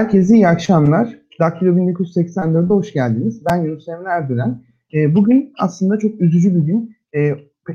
Herkese iyi akşamlar. Daktilo 1984'e hoş geldiniz. Ben Yunus Emre Erdören. E, bugün aslında çok üzücü bir gün. E,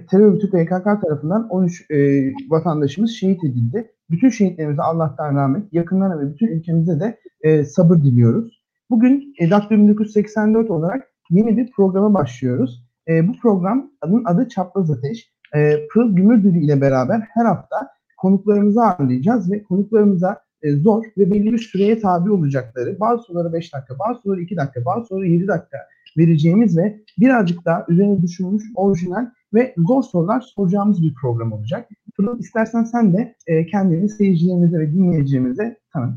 terör örgütü PKK tarafından 13 e, vatandaşımız şehit edildi. Bütün şehitlerimize Allah'tan rahmet, yakınlarına ve bütün ülkemize de e, sabır diliyoruz. Bugün e, Daktilo 1984 olarak yeni bir programa başlıyoruz. E, bu programın adı Çapraz Ateş. E, Pırıl Gümürdülü ile beraber her hafta konuklarımızı ağırlayacağız ve konuklarımıza e, zor ve belli bir süreye tabi olacakları, bazı soruları 5 dakika, bazı soruları 2 dakika, bazı soruları 7 dakika vereceğimiz ve birazcık daha üzerine düşünmüş, orijinal ve zor sorular soracağımız bir program olacak. Pırıl istersen sen de e, kendini seyircilerimize ve dinleyicilerimize tanıt.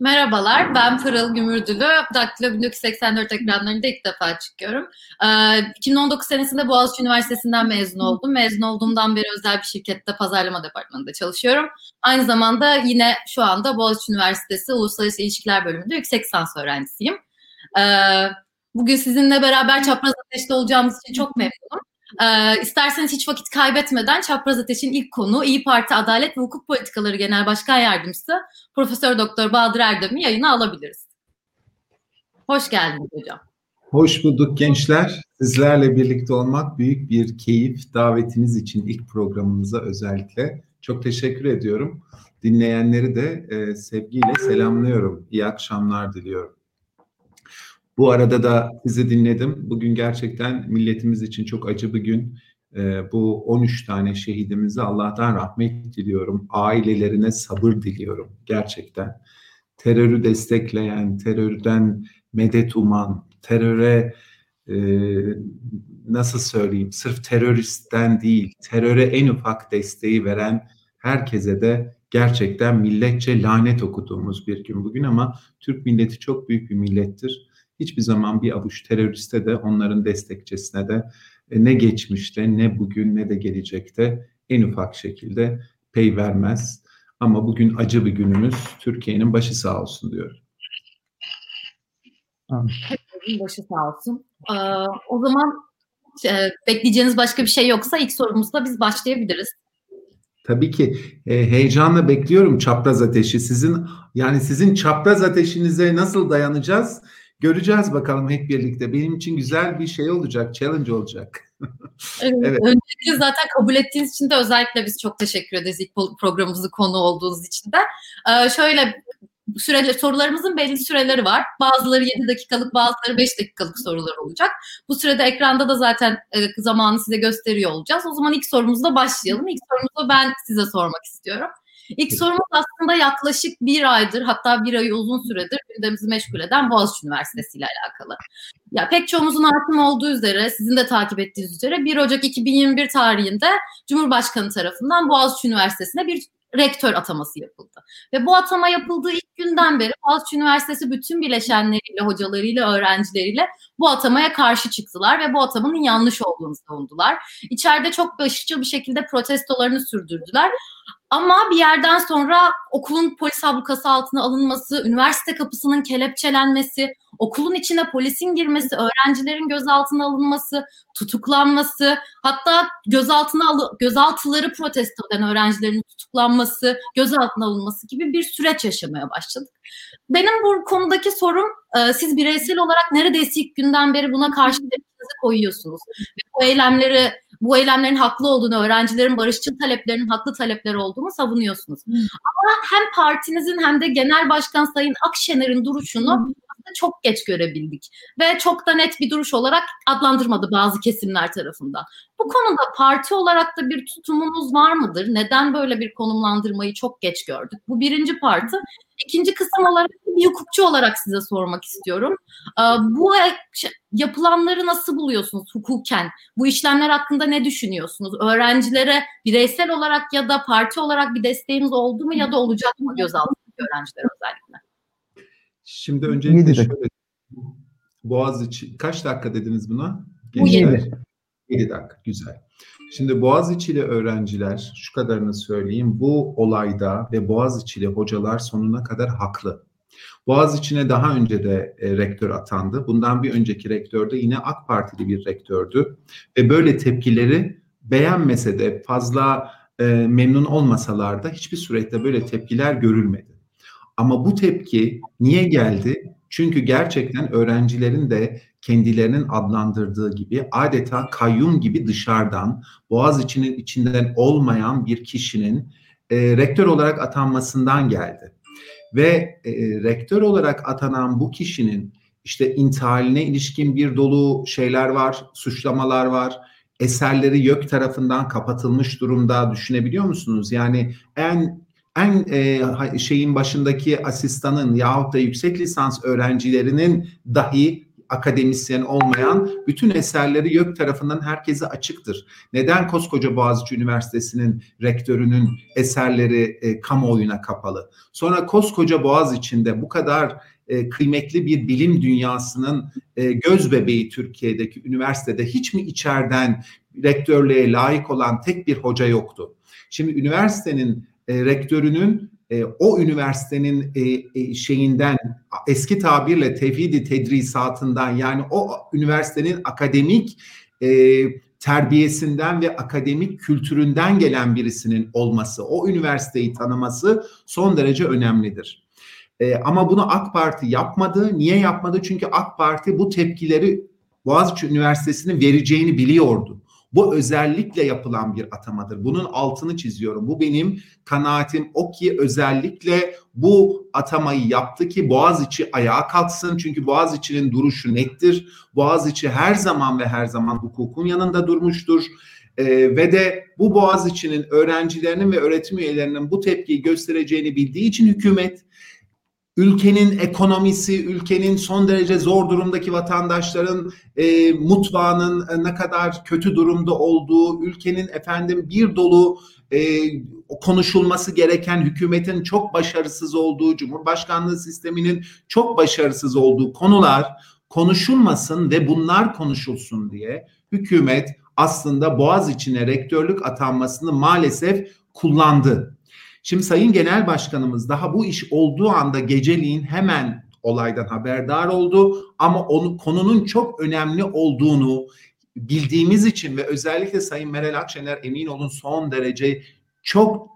Merhabalar, ben Pırıl Gümürdülü. Daktilo 1984 ekranlarında ilk defa çıkıyorum. Ee, 2019 senesinde Boğaziçi Üniversitesi'nden mezun oldum. Mezun olduğumdan beri özel bir şirkette pazarlama departmanında çalışıyorum. Aynı zamanda yine şu anda Boğaziçi Üniversitesi Uluslararası İlişkiler Bölümünde yüksek lisans öğrencisiyim. Ee, bugün sizinle beraber çapraz ateşte olacağımız için çok memnunum. Ee, isterseniz hiç vakit kaybetmeden Çapraz Ateş'in ilk konu İyi Parti Adalet ve Hukuk Politikaları Genel Başkan Yardımcısı Profesör Doktor Bahadır Erdem'i yayına alabiliriz. Hoş geldiniz hocam. Hoş bulduk gençler. Sizlerle birlikte olmak büyük bir keyif. Davetiniz için ilk programımıza özellikle çok teşekkür ediyorum. Dinleyenleri de e, sevgiyle selamlıyorum. İyi akşamlar diliyorum. Bu arada da sizi dinledim. Bugün gerçekten milletimiz için çok acı bir gün. Ee, bu 13 tane şehidimize Allah'tan rahmet diliyorum. Ailelerine sabır diliyorum gerçekten. Terörü destekleyen, terörden medet uman, teröre e, nasıl söyleyeyim sırf teröristten değil, teröre en ufak desteği veren herkese de gerçekten milletçe lanet okuduğumuz bir gün bugün ama Türk milleti çok büyük bir millettir hiçbir zaman bir avuç teröriste de onların destekçisine de e, ne geçmişte ne bugün ne de gelecekte en ufak şekilde pay vermez. Ama bugün acı bir günümüz. Türkiye'nin başı sağ olsun diyorum. Hepimizin başı sağ olsun. Ee, o zaman e, bekleyeceğiniz başka bir şey yoksa ilk sorumuzla biz başlayabiliriz. Tabii ki e, heyecanla bekliyorum çapraz ateşi. Sizin yani sizin çapraz ateşinize nasıl dayanacağız? Göreceğiz bakalım hep birlikte. Benim için güzel bir şey olacak, challenge olacak. evet. Öncelikle zaten kabul ettiğiniz için de özellikle biz çok teşekkür ederiz ilk programımızı konu olduğunuz için de. Ee, şöyle süreler, sorularımızın belli süreleri var. Bazıları 7 dakikalık, bazıları 5 dakikalık sorular olacak. Bu sürede ekranda da zaten e, zamanı size gösteriyor olacağız. O zaman ilk sorumuzla başlayalım. İlk sorumuzu ben size sormak istiyorum. İlk sorumuz aslında yaklaşık bir aydır hatta bir ayı uzun süredir gündemimizi meşgul eden Boğaziçi Üniversitesi ile alakalı. Ya pek çoğumuzun hakim olduğu üzere, sizin de takip ettiğiniz üzere 1 Ocak 2021 tarihinde Cumhurbaşkanı tarafından Boğaziçi Üniversitesi'ne bir rektör ataması yapıldı. Ve bu atama yapıldığı ilk günden beri Boğaziçi Üniversitesi bütün bileşenleriyle, hocalarıyla, öğrencileriyle bu atamaya karşı çıktılar ve bu atamanın yanlış olduğunu savundular. İçeride çok başlıca bir şekilde protestolarını sürdürdüler. Ama bir yerden sonra okulun polis ablukası altına alınması, üniversite kapısının kelepçelenmesi, okulun içine polisin girmesi, öğrencilerin gözaltına alınması, tutuklanması, hatta gözaltına alı, gözaltıları protesto eden öğrencilerin tutuklanması, gözaltına alınması gibi bir süreç yaşamaya başladık. Benim bu konudaki sorum e, siz bireysel olarak neredeyse ilk günden beri buna karşı koyuyorsunuz. Ve bu eylemleri bu eylemlerin haklı olduğunu, öğrencilerin barışçıl taleplerinin haklı talepler olduğunu savunuyorsunuz. Hmm. Ama hem partinizin hem de genel başkan Sayın Akşener'in duruşunu hmm çok geç görebildik ve çok da net bir duruş olarak adlandırmadı bazı kesimler tarafından. Bu konuda parti olarak da bir tutumunuz var mıdır? Neden böyle bir konumlandırmayı çok geç gördük? Bu birinci parti. İkinci kısım olarak bir hukukçu olarak size sormak istiyorum. Ee, bu e, yapılanları nasıl buluyorsunuz hukuken? Bu işlemler hakkında ne düşünüyorsunuz? Öğrencilere bireysel olarak ya da parti olarak bir desteğimiz oldu mu ya da olacak mı gözaltındaki öğrencilere özellikle? Şimdi öncelikle şöyle Boğaziçi kaç dakika dediniz buna? Bu 7. 7 dakika güzel. Şimdi Boğaziçi'li öğrenciler şu kadarını söyleyeyim bu olayda ve Boğaziçi'li hocalar sonuna kadar haklı. Boğaziçi'ne daha önce de e, rektör atandı. Bundan bir önceki rektör de yine AK Partili bir rektördü. Ve böyle tepkileri beğenmese de fazla e, memnun olmasalar da hiçbir surette böyle tepkiler görülmedi. Ama bu tepki niye geldi? Çünkü gerçekten öğrencilerin de kendilerinin adlandırdığı gibi adeta kayyum gibi dışarıdan Boğaz içinin içinden olmayan bir kişinin e, rektör olarak atanmasından geldi. Ve e, rektör olarak atanan bu kişinin işte intihaline ilişkin bir dolu şeyler var, suçlamalar var. Eserleri YÖK tarafından kapatılmış durumda düşünebiliyor musunuz? Yani en en e, şeyin başındaki asistanın yahut da yüksek lisans öğrencilerinin dahi akademisyen olmayan bütün eserleri YÖK tarafından herkese açıktır. Neden koskoca Boğaziçi Üniversitesi'nin rektörünün eserleri e, kamuoyuna kapalı? Sonra koskoca Boğaziçi'nde bu kadar e, kıymetli bir bilim dünyasının e, göz bebeği Türkiye'deki üniversitede hiç mi içeriden rektörlüğe layık olan tek bir hoca yoktu? Şimdi üniversitenin e, rektörünün e, o üniversitenin e, e, şeyinden eski tabirle tevhidi tedrisatından yani o üniversitenin akademik e, terbiyesinden ve akademik kültüründen gelen birisinin olması, o üniversiteyi tanıması son derece önemlidir. E, ama bunu AK Parti yapmadı. Niye yapmadı? Çünkü AK Parti bu tepkileri Boğaziçi Üniversitesi'nin vereceğini biliyordu. Bu özellikle yapılan bir atamadır. Bunun altını çiziyorum. Bu benim kanaatim o ki özellikle bu atamayı yaptı ki Boğaziçi ayağa kalksın. Çünkü Boğaziçi'nin duruşu nettir. Boğaziçi her zaman ve her zaman hukukun yanında durmuştur. Ee, ve de bu Boğaziçi'nin öğrencilerinin ve öğretim üyelerinin bu tepkiyi göstereceğini bildiği için hükümet ülkenin ekonomisi, ülkenin son derece zor durumdaki vatandaşların e, mutfağının e, ne kadar kötü durumda olduğu, ülkenin efendim bir dolu e, konuşulması gereken hükümetin çok başarısız olduğu, cumhurbaşkanlığı sisteminin çok başarısız olduğu konular konuşulmasın ve bunlar konuşulsun diye hükümet aslında Boğaz içine rektörlük atanmasını maalesef kullandı. Şimdi Sayın Genel Başkanımız daha bu iş olduğu anda geceliğin hemen olaydan haberdar oldu. Ama onu konunun çok önemli olduğunu bildiğimiz için ve özellikle Sayın Meral Akşener emin olun son derece çok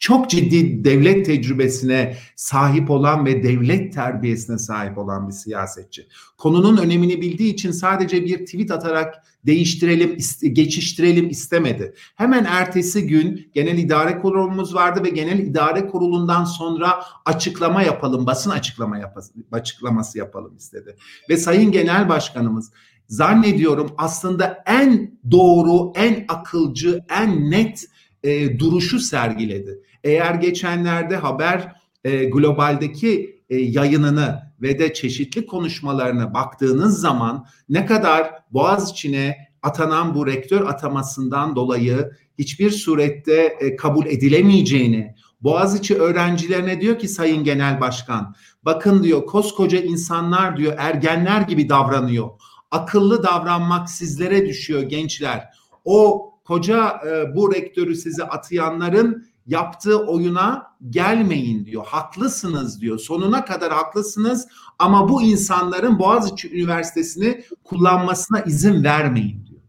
çok ciddi devlet tecrübesine sahip olan ve devlet terbiyesine sahip olan bir siyasetçi. Konunun önemini bildiği için sadece bir tweet atarak değiştirelim, geçiştirelim istemedi. Hemen ertesi gün genel idare kurulumuz vardı ve genel idare kurulundan sonra açıklama yapalım, basın açıklama yapasın, açıklaması yapalım istedi. Ve Sayın Genel Başkanımız zannediyorum aslında en doğru, en akılcı, en net e, duruşu sergiledi. Eğer geçenlerde haber e, globaldeki e, yayınını ve de çeşitli konuşmalarına baktığınız zaman ne kadar Boğaziçi'ne atanan bu rektör atamasından dolayı hiçbir surette e, kabul edilemeyeceğini, Boğaziçi öğrencilerine diyor ki Sayın Genel Başkan, bakın diyor koskoca insanlar diyor ergenler gibi davranıyor. Akıllı davranmak sizlere düşüyor gençler. O koca e, bu rektörü size atayanların yaptığı oyuna gelmeyin diyor. Haklısınız diyor. Sonuna kadar haklısınız ama bu insanların Boğaziçi Üniversitesi'ni kullanmasına izin vermeyin diyor.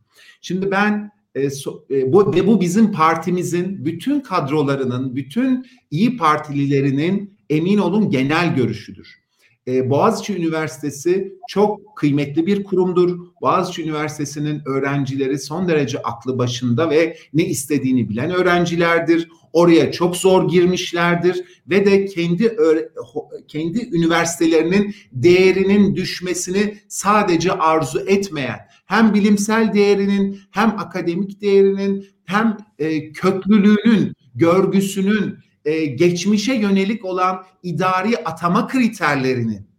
Şimdi ben e, so, e, bu ve bu bizim partimizin bütün kadrolarının, bütün iyi partililerinin emin olun genel görüşüdür. E, Boğaziçi Üniversitesi çok kıymetli bir kurumdur. Boğaziçi Üniversitesi'nin öğrencileri son derece aklı başında ve ne istediğini bilen öğrencilerdir. Oraya çok zor girmişlerdir ve de kendi kendi üniversitelerinin değerinin düşmesini sadece arzu etmeyen, hem bilimsel değerinin hem akademik değerinin hem e, köklülüğünün, görgüsünün e, geçmişe yönelik olan idari atama kriterlerinin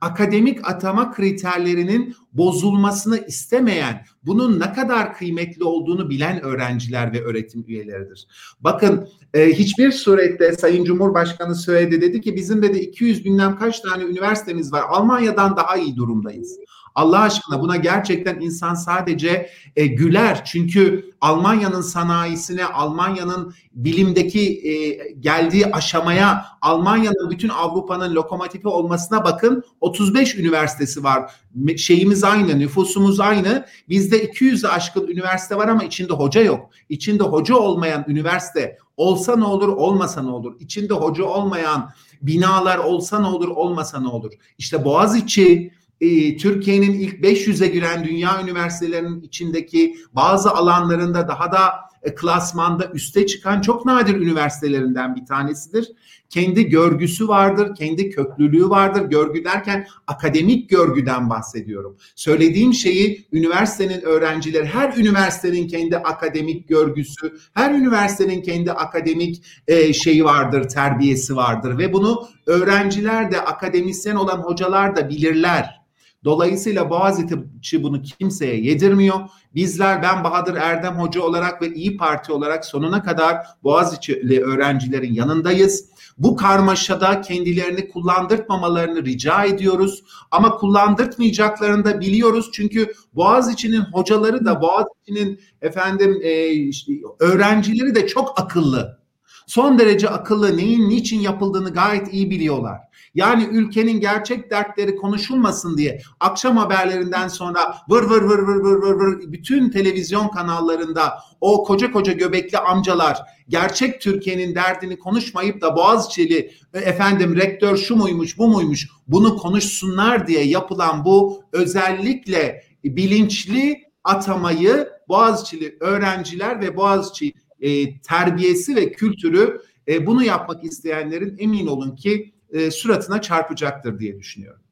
akademik atama kriterlerinin bozulmasını istemeyen, bunun ne kadar kıymetli olduğunu bilen öğrenciler ve öğretim üyeleridir. Bakın e, hiçbir surette Sayın Cumhurbaşkanı söyledi dedi ki bizim de 200 bilmem kaç tane üniversitemiz var. Almanya'dan daha iyi durumdayız. Allah aşkına buna gerçekten insan sadece e, güler. Çünkü Almanya'nın sanayisine, Almanya'nın bilimdeki e, geldiği aşamaya, Almanya'nın bütün Avrupa'nın lokomotifi olmasına bakın. 35 üniversitesi var. Şeyimiz aynı, nüfusumuz aynı. Bizde 200'e aşkın üniversite var ama içinde hoca yok. İçinde hoca olmayan üniversite olsa ne olur, olmasa ne olur? İçinde hoca olmayan binalar olsa ne olur, olmasa ne olur? İşte Boğaziçi, e, Türkiye'nin ilk 500'e giren dünya üniversitelerinin içindeki bazı alanlarında daha da e, klasmanda üste çıkan çok nadir üniversitelerinden bir tanesidir. Kendi görgüsü vardır, kendi köklülüğü vardır. Görgü derken akademik görgüden bahsediyorum. Söylediğim şeyi üniversitenin öğrencileri, her üniversitenin kendi akademik görgüsü, her üniversitenin kendi akademik e, şeyi vardır, terbiyesi vardır ve bunu öğrenciler de akademisyen olan hocalar da bilirler. Dolayısıyla Boğaziçi bunu kimseye yedirmiyor. Bizler ben Bahadır Erdem Hoca olarak ve İyi Parti olarak sonuna kadar Boğaziçi'li öğrencilerin yanındayız. Bu karmaşada kendilerini kullandırtmamalarını rica ediyoruz. Ama kullandırtmayacaklarını da biliyoruz. Çünkü Boğaziçi'nin hocaları da Boğaziçi'nin efendim e, işte, öğrencileri de çok akıllı. Son derece akıllı neyin niçin yapıldığını gayet iyi biliyorlar. Yani ülkenin gerçek dertleri konuşulmasın diye akşam haberlerinden sonra vır vır vır vır vır vır vır bütün televizyon kanallarında o koca koca göbekli amcalar gerçek Türkiye'nin derdini konuşmayıp da Boğaziçi'li e, efendim rektör şu muymuş bu muymuş bunu konuşsunlar diye yapılan bu özellikle bilinçli atamayı Boğaziçi'li öğrenciler ve Boğaziçi e, terbiyesi ve kültürü e, bunu yapmak isteyenlerin emin olun ki e, suratına çarpacaktır diye düşünüyorum.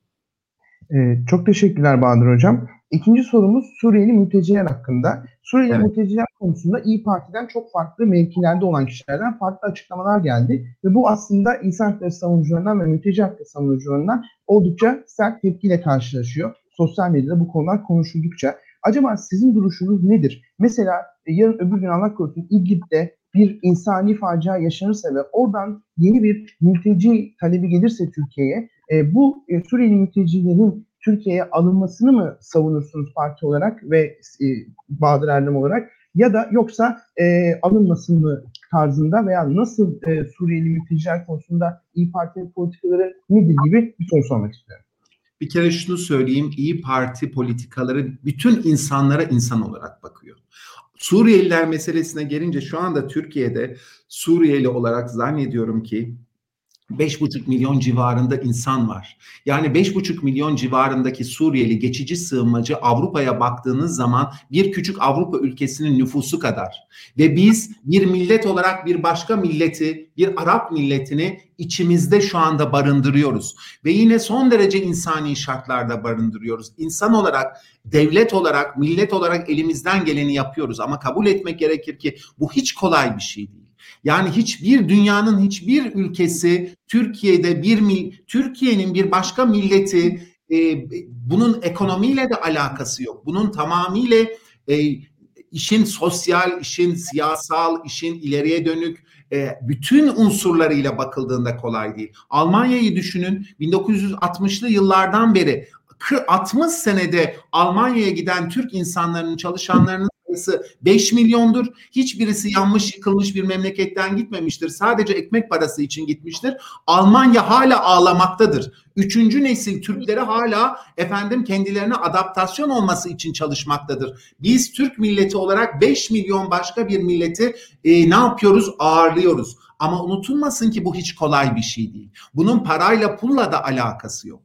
E, çok teşekkürler Bahadır Hocam. İkinci sorumuz Suriyeli mülteciler hakkında. Suriyeli evet. mülteciler konusunda İyi Parti'den çok farklı mevkilerde olan kişilerden farklı açıklamalar geldi. Ve bu aslında insan hakları savunucularından ve mülteci hakları savunucularından oldukça sert tepkiyle karşılaşıyor. Sosyal medyada bu konular konuşuldukça. Acaba sizin duruşunuz nedir? Mesela e, yarın öbür gün Allah korusun İdlib'de bir insani facia yaşanırsa ve oradan yeni bir mülteci talebi gelirse Türkiye'ye e, bu e, Suriyeli mültecilerin Türkiye'ye alınmasını mı savunursunuz parti olarak ve e, Bahadır Erdem olarak ya da yoksa e, alınmasın mı tarzında veya nasıl e, Suriyeli mülteciler konusunda İyi Parti politikaları nedir gibi bir soru sormak istiyorum. Bir kere şunu söyleyeyim, İyi Parti politikaları bütün insanlara insan olarak bakıyor. Suriyeliler meselesine gelince şu anda Türkiye'de Suriyeli olarak zannediyorum ki 5,5 milyon civarında insan var. Yani 5,5 milyon civarındaki Suriyeli geçici sığınmacı Avrupa'ya baktığınız zaman bir küçük Avrupa ülkesinin nüfusu kadar. Ve biz bir millet olarak bir başka milleti, bir Arap milletini içimizde şu anda barındırıyoruz. Ve yine son derece insani şartlarda barındırıyoruz. İnsan olarak, devlet olarak, millet olarak elimizden geleni yapıyoruz. Ama kabul etmek gerekir ki bu hiç kolay bir şey değil. Yani hiçbir dünyanın hiçbir ülkesi Türkiye'de bir Türkiye'nin bir başka milleti e, bunun ekonomiyle de alakası yok. Bunun tamamıyla e, işin sosyal, işin siyasal, işin ileriye dönük e, bütün unsurlarıyla bakıldığında kolay değil. Almanya'yı düşünün 1960'lı yıllardan beri 60 senede Almanya'ya giden Türk insanların çalışanlarının sayısı 5 milyondur. Hiçbirisi yanmış yıkılmış bir memleketten gitmemiştir. Sadece ekmek parası için gitmiştir. Almanya hala ağlamaktadır. Üçüncü nesil Türkleri hala efendim kendilerine adaptasyon olması için çalışmaktadır. Biz Türk milleti olarak 5 milyon başka bir milleti e, ne yapıyoruz? Ağırlıyoruz. Ama unutulmasın ki bu hiç kolay bir şey değil. Bunun parayla pulla da alakası yok.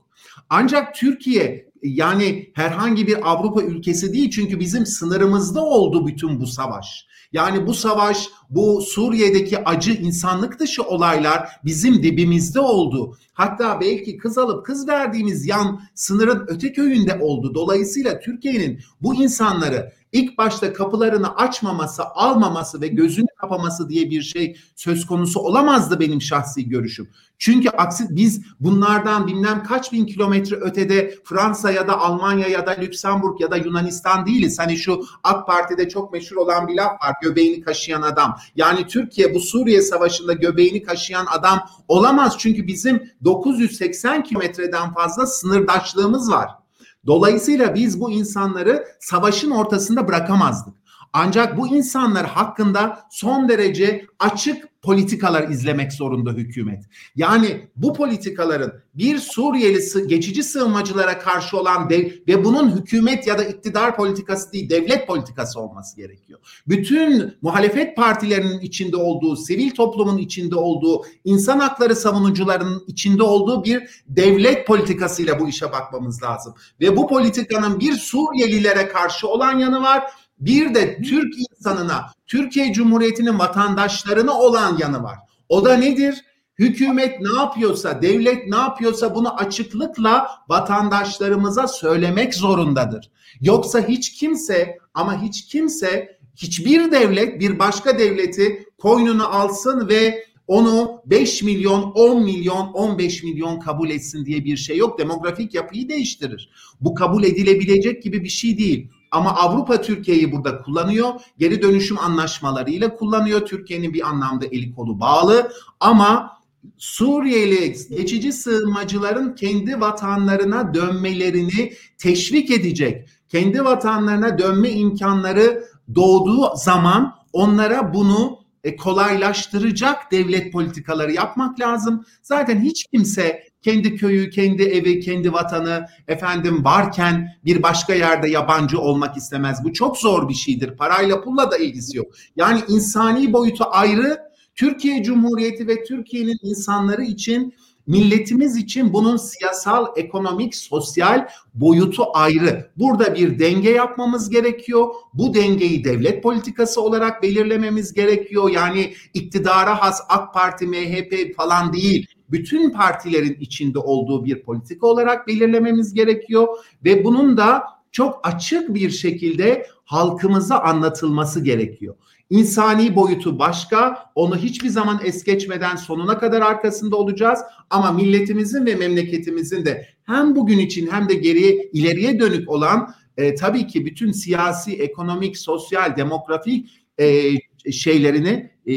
Ancak Türkiye yani herhangi bir Avrupa ülkesi değil çünkü bizim sınırımızda oldu bütün bu savaş. Yani bu savaş, bu Suriye'deki acı insanlık dışı olaylar bizim dibimizde oldu. Hatta belki kız alıp kız verdiğimiz yan sınırın öte köyünde oldu. Dolayısıyla Türkiye'nin bu insanları ilk başta kapılarını açmaması, almaması ve gözünü kapaması diye bir şey söz konusu olamazdı benim şahsi görüşüm. Çünkü aksi biz bunlardan bilmem kaç bin kilometre ötede Fransa ya da Almanya ya da Lüksemburg ya da Yunanistan değiliz. Hani şu AK Parti'de çok meşhur olan bir laf var göbeğini kaşıyan adam. Yani Türkiye bu Suriye Savaşı'nda göbeğini kaşıyan adam olamaz. Çünkü bizim 980 kilometreden fazla sınırdaşlığımız var. Dolayısıyla biz bu insanları savaşın ortasında bırakamazdık. Ancak bu insanlar hakkında son derece açık politikalar izlemek zorunda hükümet. Yani bu politikaların bir Suriyeli geçici sığınmacılara karşı olan dev ve bunun hükümet ya da iktidar politikası değil devlet politikası olması gerekiyor. Bütün muhalefet partilerinin içinde olduğu, sivil toplumun içinde olduğu, insan hakları savunucularının içinde olduğu bir devlet politikasıyla bu işe bakmamız lazım. Ve bu politikanın bir Suriyelilere karşı olan yanı var bir de Türk insanına, Türkiye Cumhuriyeti'nin vatandaşlarına olan yanı var. O da nedir? Hükümet ne yapıyorsa, devlet ne yapıyorsa bunu açıklıkla vatandaşlarımıza söylemek zorundadır. Yoksa hiç kimse ama hiç kimse hiçbir devlet bir başka devleti koynunu alsın ve onu 5 milyon, 10 milyon, 15 milyon kabul etsin diye bir şey yok. Demografik yapıyı değiştirir. Bu kabul edilebilecek gibi bir şey değil. Ama Avrupa Türkiye'yi burada kullanıyor. Geri dönüşüm anlaşmalarıyla kullanıyor. Türkiye'nin bir anlamda eli kolu bağlı. Ama Suriyeli geçici sığınmacıların kendi vatanlarına dönmelerini teşvik edecek, kendi vatanlarına dönme imkanları doğduğu zaman onlara bunu e, kolaylaştıracak devlet politikaları yapmak lazım. Zaten hiç kimse kendi köyü, kendi evi, kendi vatanı efendim varken bir başka yerde yabancı olmak istemez. Bu çok zor bir şeydir. Parayla pulla da ilgisi yok. Yani insani boyutu ayrı. Türkiye Cumhuriyeti ve Türkiye'nin insanları için milletimiz için bunun siyasal, ekonomik, sosyal boyutu ayrı. Burada bir denge yapmamız gerekiyor. Bu dengeyi devlet politikası olarak belirlememiz gerekiyor. Yani iktidara has AK Parti, MHP falan değil bütün partilerin içinde olduğu bir politika olarak belirlememiz gerekiyor ve bunun da çok açık bir şekilde halkımıza anlatılması gerekiyor. İnsani boyutu başka, onu hiçbir zaman es geçmeden sonuna kadar arkasında olacağız. Ama milletimizin ve memleketimizin de hem bugün için hem de geriye ileriye dönük olan e, tabii ki bütün siyasi, ekonomik, sosyal, demografik e, şeylerini, e,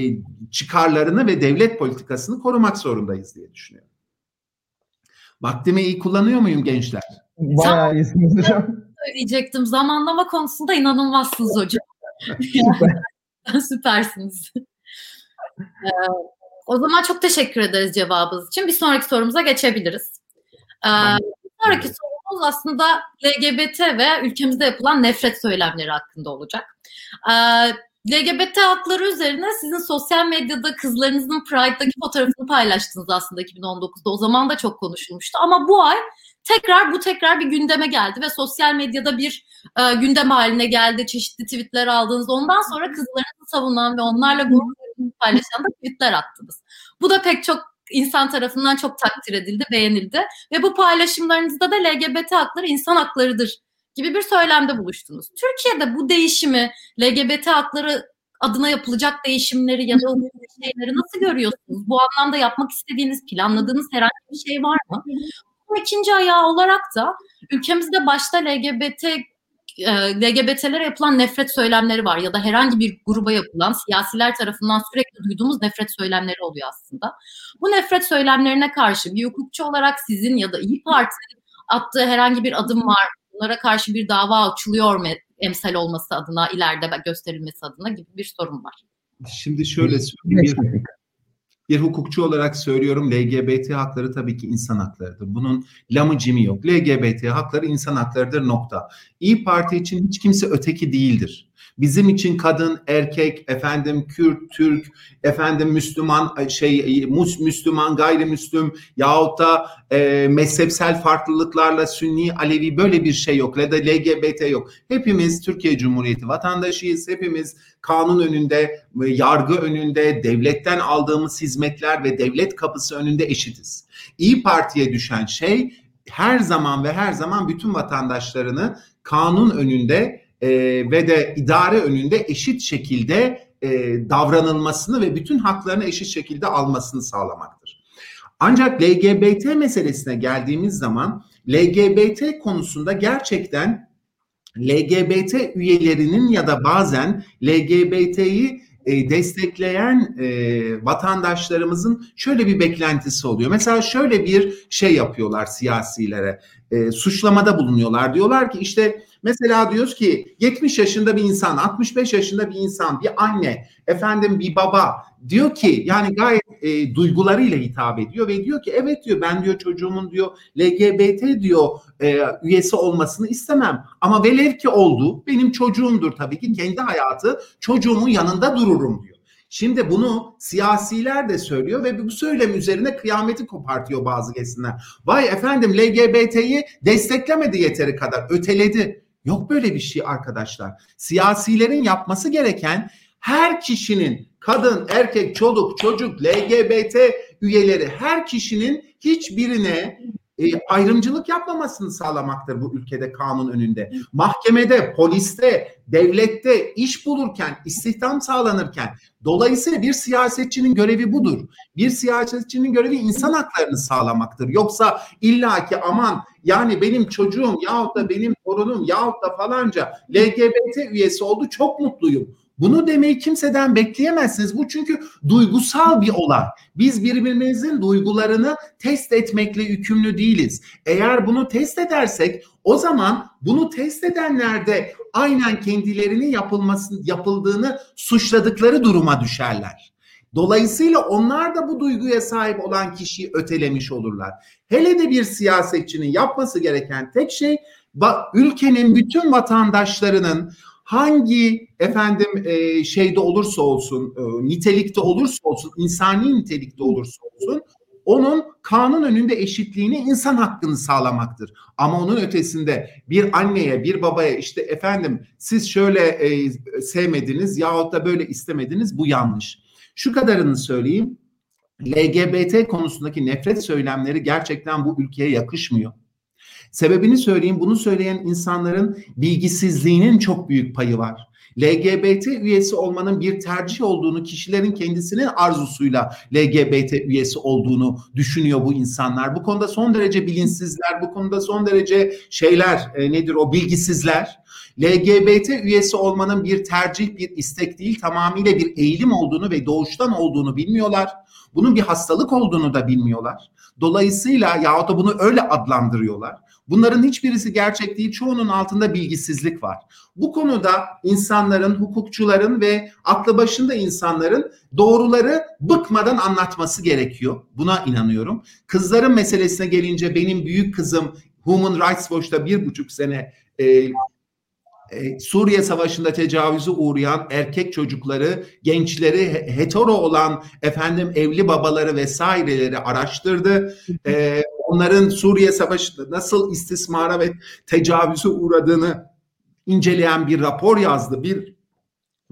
çıkarlarını ve devlet politikasını korumak zorundayız diye düşünüyorum. Vaktimi iyi kullanıyor muyum gençler? Bayağı iyisiniz hocam. Söyleyecektim. Zamanlama konusunda inanılmazsınız hocam. Süpersiniz. Ee, o zaman çok teşekkür ederiz cevabınız için. Bir sonraki sorumuza geçebiliriz. Ee, bir sonraki sorumuz aslında LGBT ve ülkemizde yapılan nefret söylemleri hakkında olacak. Ee, LGBT hakları üzerine sizin sosyal medyada kızlarınızın Pride'daki fotoğrafını paylaştınız aslında 2019'da. O zaman da çok konuşulmuştu. Ama bu ay tekrar bu tekrar bir gündeme geldi ve sosyal medyada bir e, gündem haline geldi. Çeşitli tweetler aldınız. Ondan sonra kızlarınızı savunan ve onlarla gurur paylaşan da tweetler attınız. Bu da pek çok insan tarafından çok takdir edildi, beğenildi ve bu paylaşımlarınızda da LGBT hakları insan haklarıdır gibi bir söylemde buluştunuz. Türkiye'de bu değişimi, LGBT hakları adına yapılacak değişimleri ya da o şeyleri nasıl görüyorsunuz? Bu anlamda yapmak istediğiniz, planladığınız herhangi bir şey var mı? Bu ikinci ayağı olarak da ülkemizde başta LGBT e, LGBT'lere yapılan nefret söylemleri var ya da herhangi bir gruba yapılan siyasiler tarafından sürekli duyduğumuz nefret söylemleri oluyor aslında. Bu nefret söylemlerine karşı bir hukukçu olarak sizin ya da İyi Parti'nin attığı herhangi bir adım var bunlara karşı bir dava açılıyor mu emsal olması adına, ileride gösterilmesi adına gibi bir sorun var. Şimdi şöyle söyleyeyim. Bir, bir hukukçu olarak söylüyorum LGBT hakları tabii ki insan haklarıdır. Bunun lamı cimi yok. LGBT hakları insan haklarıdır nokta. İyi Parti için hiç kimse öteki değildir. Bizim için kadın, erkek, efendim Kürt, Türk, efendim Müslüman, şey Mus, Müslüman, gayrimüslim yahut da e, mezhepsel farklılıklarla Sünni, Alevi böyle bir şey yok. Ya da LGBT yok. Hepimiz Türkiye Cumhuriyeti vatandaşıyız. Hepimiz kanun önünde, e, yargı önünde, devletten aldığımız hizmetler ve devlet kapısı önünde eşitiz. İyi Parti'ye düşen şey her zaman ve her zaman bütün vatandaşlarını kanun önünde e, ve de idare önünde eşit şekilde e, davranılmasını ve bütün haklarını eşit şekilde almasını sağlamaktır. Ancak LGBT meselesine geldiğimiz zaman LGBT konusunda gerçekten LGBT üyelerinin ya da bazen LGBT'yi e, destekleyen e, vatandaşlarımızın şöyle bir beklentisi oluyor. Mesela şöyle bir şey yapıyorlar siyasilere. E, suçlamada bulunuyorlar. Diyorlar ki işte mesela diyoruz ki 70 yaşında bir insan, 65 yaşında bir insan, bir anne, efendim bir baba diyor ki yani gayet e, duygularıyla hitap ediyor ve diyor ki evet diyor ben diyor çocuğumun diyor LGBT diyor e, üyesi olmasını istemem. Ama velev ki oldu benim çocuğumdur tabii ki kendi hayatı çocuğumun yanında dururum diyor. Şimdi bunu siyasiler de söylüyor ve bu söylem üzerine kıyameti kopartıyor bazı kesimler. Vay efendim LGBT'yi desteklemedi yeteri kadar, öteledi. Yok böyle bir şey arkadaşlar. Siyasilerin yapması gereken her kişinin kadın, erkek, çoluk, çocuk, LGBT üyeleri her kişinin hiçbirine e, ayrımcılık yapmamasını sağlamaktır bu ülkede kanun önünde. Mahkemede, poliste, devlette iş bulurken, istihdam sağlanırken dolayısıyla bir siyasetçinin görevi budur. Bir siyasetçinin görevi insan haklarını sağlamaktır. Yoksa illaki aman yani benim çocuğum yahut da benim torunum yahut da falanca LGBT üyesi oldu çok mutluyum. Bunu demeyi kimseden bekleyemezsiniz. Bu çünkü duygusal bir olay. Biz birbirimizin duygularını test etmekle yükümlü değiliz. Eğer bunu test edersek o zaman bunu test edenler de aynen kendilerinin yapılmasını yapıldığını suçladıkları duruma düşerler. Dolayısıyla onlar da bu duyguya sahip olan kişiyi ötelemiş olurlar. Hele de bir siyasetçinin yapması gereken tek şey ülkenin bütün vatandaşlarının hangi efendim e, şeyde olursa olsun, e, nitelikte olursa olsun, insani nitelikte olursa olsun onun kanun önünde eşitliğini, insan hakkını sağlamaktır. Ama onun ötesinde bir anneye, bir babaya işte efendim siz şöyle e, sevmediniz yahut da böyle istemediniz bu yanlış. Şu kadarını söyleyeyim. LGBT konusundaki nefret söylemleri gerçekten bu ülkeye yakışmıyor. Sebebini söyleyeyim. Bunu söyleyen insanların bilgisizliğinin çok büyük payı var. LGBT üyesi olmanın bir tercih olduğunu, kişilerin kendisinin arzusuyla LGBT üyesi olduğunu düşünüyor bu insanlar. Bu konuda son derece bilinçsizler, bu konuda son derece şeyler e, nedir o bilgisizler. LGBT üyesi olmanın bir tercih, bir istek değil, tamamıyla bir eğilim olduğunu ve doğuştan olduğunu bilmiyorlar. Bunun bir hastalık olduğunu da bilmiyorlar. Dolayısıyla yahut da bunu öyle adlandırıyorlar. Bunların hiçbirisi gerçek değil. Çoğunun altında bilgisizlik var. Bu konuda insanların, hukukçuların ve aklı başında insanların doğruları bıkmadan anlatması gerekiyor. Buna inanıyorum. Kızların meselesine gelince benim büyük kızım Human Rights Watch'ta bir buçuk sene e, e, Suriye Savaşı'nda tecavüzü uğrayan erkek çocukları, gençleri, hetero olan efendim evli babaları vesaireleri araştırdı. E, onların Suriye Savaşı'nda nasıl istismara ve tecavüzü uğradığını inceleyen bir rapor yazdı. Bir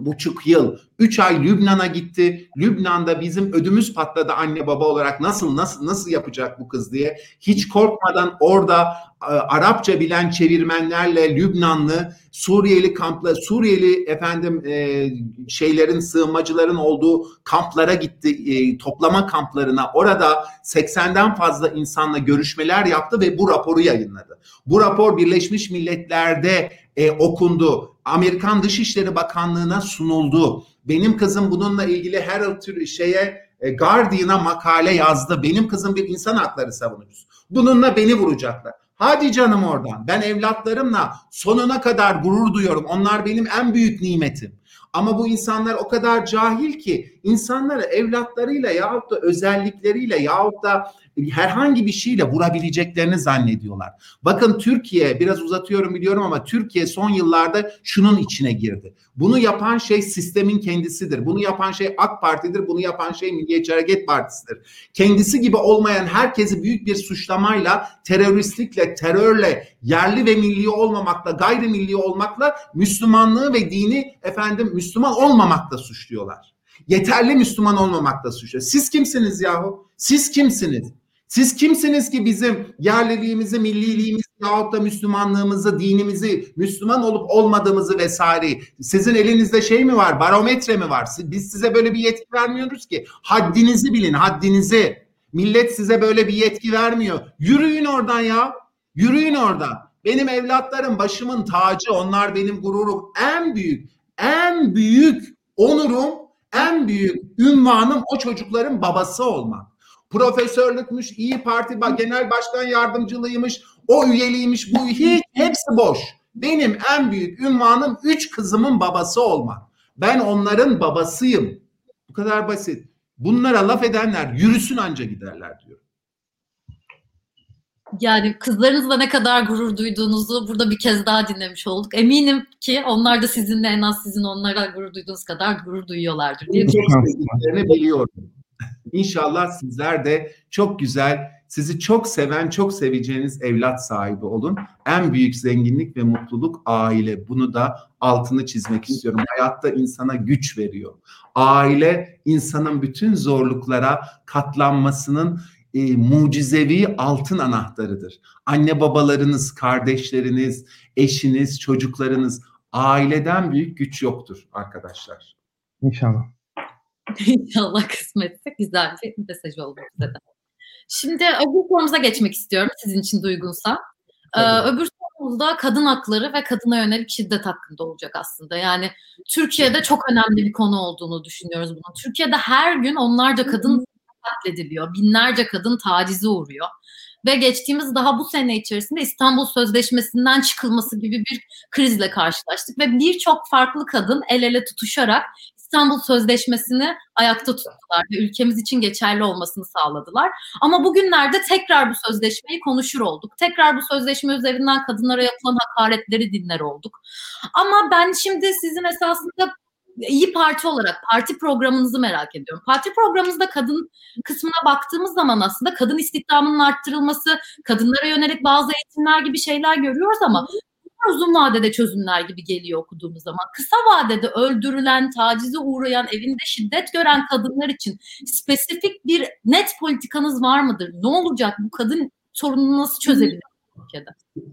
buçuk yıl, üç ay Lübnan'a gitti. Lübnan'da bizim ödümüz patladı anne baba olarak nasıl nasıl nasıl yapacak bu kız diye. Hiç korkmadan orada e, Arapça bilen çevirmenlerle Lübnanlı Suriyeli kampla Suriyeli efendim e, şeylerin sığınmacıların olduğu kamplara gitti e, toplama kamplarına orada 80'den fazla insanla görüşmeler yaptı ve bu raporu yayınladı. Bu rapor Birleşmiş Milletler'de e, okundu. Amerikan Dışişleri Bakanlığı'na sunuldu. Benim kızım bununla ilgili her tür şeye e, Guardian'a makale yazdı. Benim kızım bir insan hakları savunucusu. Bununla beni vuracaklar. Hadi canım oradan. Ben evlatlarımla sonuna kadar gurur duyuyorum. Onlar benim en büyük nimetim. Ama bu insanlar o kadar cahil ki insanları evlatlarıyla yahut da özellikleriyle yahut da herhangi bir şeyle vurabileceklerini zannediyorlar. Bakın Türkiye biraz uzatıyorum biliyorum ama Türkiye son yıllarda şunun içine girdi. Bunu yapan şey sistemin kendisidir. Bunu yapan şey AK Parti'dir. Bunu yapan şey Milliyetçi Hareket Partisi'dir. Kendisi gibi olmayan herkesi büyük bir suçlamayla, teröristlikle, terörle, yerli ve milli olmamakla, gayrimilli olmakla Müslümanlığı ve dini efendim Müslüman olmamakla suçluyorlar. Yeterli Müslüman olmamakla suçluyor. Siz kimsiniz yahu? Siz kimsiniz? Siz kimsiniz ki bizim yerliliğimizi, milliliğimizi yahut da Müslümanlığımızı, dinimizi, Müslüman olup olmadığımızı vesaire. Sizin elinizde şey mi var, barometre mi var? Biz size böyle bir yetki vermiyoruz ki. Haddinizi bilin, haddinizi. Millet size böyle bir yetki vermiyor. Yürüyün oradan ya. Yürüyün oradan. Benim evlatlarım başımın tacı, onlar benim gururum. En büyük, en büyük onurum En büyük ünvanım o çocukların babası olmak. Profesörlükmüş, iyi Parti genel başkan yardımcılığıymış, o üyeliğiymiş, bu hiç hepsi boş. Benim en büyük ünvanım üç kızımın babası olmak. Ben onların babasıyım. Bu kadar basit. Bunlara laf edenler yürüsün anca giderler diyor. Yani kızlarınızla ne kadar gurur duyduğunuzu burada bir kez daha dinlemiş olduk. Eminim ki onlar da sizinle en az sizin onlara gurur duyduğunuz kadar gurur duyuyorlardır diye düşünüyorum. biliyorum. İnşallah sizler de çok güzel, sizi çok seven, çok seveceğiniz evlat sahibi olun. En büyük zenginlik ve mutluluk aile. Bunu da altını çizmek istiyorum. Hayatta insana güç veriyor. Aile insanın bütün zorluklara katlanmasının e, mucizevi altın anahtarıdır. Anne babalarınız, kardeşleriniz, eşiniz, çocuklarınız aileden büyük güç yoktur arkadaşlar. İnşallah. İnşallah kısmetse güzel bir mesaj oldu bize de. Şimdi öbür sorumuza geçmek istiyorum sizin için uygunsa. Ee, öbür sorumuzda kadın hakları ve kadına yönelik şiddet hakkında olacak aslında. Yani Türkiye'de çok önemli bir konu olduğunu düşünüyoruz bunun. Türkiye'de her gün onlarca kadın katlediliyor. Binlerce kadın tacize uğruyor. Ve geçtiğimiz daha bu sene içerisinde İstanbul Sözleşmesi'nden çıkılması gibi bir krizle karşılaştık. Ve birçok farklı kadın el ele tutuşarak İstanbul Sözleşmesi'ni ayakta tuttular ve ülkemiz için geçerli olmasını sağladılar. Ama bugünlerde tekrar bu sözleşmeyi konuşur olduk. Tekrar bu sözleşme üzerinden kadınlara yapılan hakaretleri dinler olduk. Ama ben şimdi sizin esasında İyi Parti olarak parti programınızı merak ediyorum. Parti programınızda kadın kısmına baktığımız zaman aslında kadın istihdamının arttırılması, kadınlara yönelik bazı eğitimler gibi şeyler görüyoruz ama uzun vadede çözümler gibi geliyor okuduğumuz zaman. Kısa vadede öldürülen, tacize uğrayan, evinde şiddet gören kadınlar için spesifik bir net politikanız var mıdır? Ne olacak? Bu kadın sorununu nasıl çözebilir?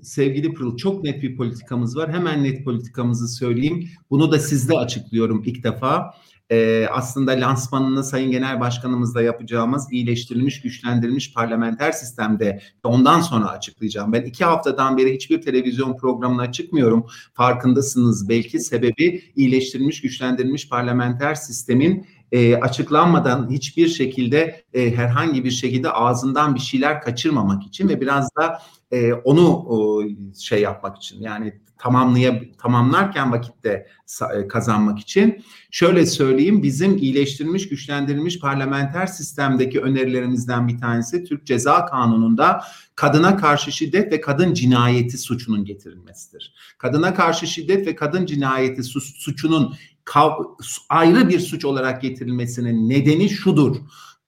Sevgili Pırıl çok net bir politikamız var. Hemen net politikamızı söyleyeyim. Bunu da sizde açıklıyorum ilk defa e, aslında lansmanını Sayın Genel Başkanımızla yapacağımız iyileştirilmiş, güçlendirilmiş parlamenter sistemde ondan sonra açıklayacağım. Ben iki haftadan beri hiçbir televizyon programına çıkmıyorum. Farkındasınız belki sebebi iyileştirilmiş, güçlendirilmiş parlamenter sistemin e, açıklanmadan hiçbir şekilde e, herhangi bir şekilde ağzından bir şeyler kaçırmamak için ve biraz da e, onu o, şey yapmak için yani tamamlaya tamamlarken vakitte e, kazanmak için şöyle söyleyeyim bizim iyileştirilmiş güçlendirilmiş parlamenter sistemdeki önerilerimizden bir tanesi Türk Ceza Kanunu'nda kadına karşı şiddet ve kadın cinayeti suçunun getirilmesidir. Kadına karşı şiddet ve kadın cinayeti suçunun ayrı bir suç olarak getirilmesinin nedeni şudur.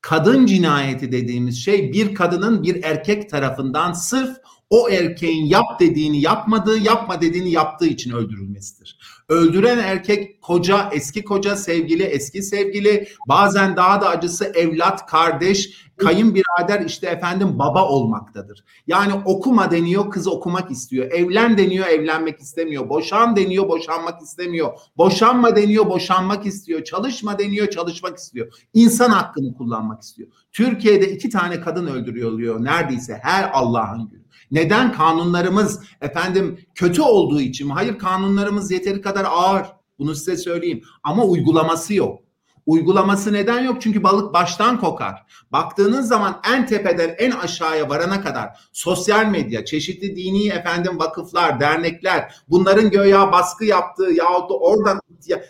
Kadın cinayeti dediğimiz şey bir kadının bir erkek tarafından sırf o erkeğin yap dediğini yapmadığı, yapma dediğini yaptığı için öldürülmesidir. Öldüren erkek koca, eski koca, sevgili, eski sevgili, bazen daha da acısı evlat, kardeş, kayınbirader işte efendim baba olmaktadır. Yani okuma deniyor, kız okumak istiyor. Evlen deniyor, evlenmek istemiyor. Boşan deniyor, boşanmak istemiyor. Boşanma deniyor, boşanmak istiyor. Çalışma deniyor, çalışmak istiyor. İnsan hakkını kullanmak istiyor. Türkiye'de iki tane kadın öldürüyor neredeyse her Allah'ın günü. Neden kanunlarımız efendim kötü olduğu için mi? Hayır kanunlarımız yeteri kadar ağır. Bunu size söyleyeyim. Ama uygulaması yok. Uygulaması neden yok? Çünkü balık baştan kokar. Baktığınız zaman en tepeden en aşağıya varana kadar sosyal medya, çeşitli dini efendim vakıflar, dernekler bunların göya baskı yaptığı yahut da oradan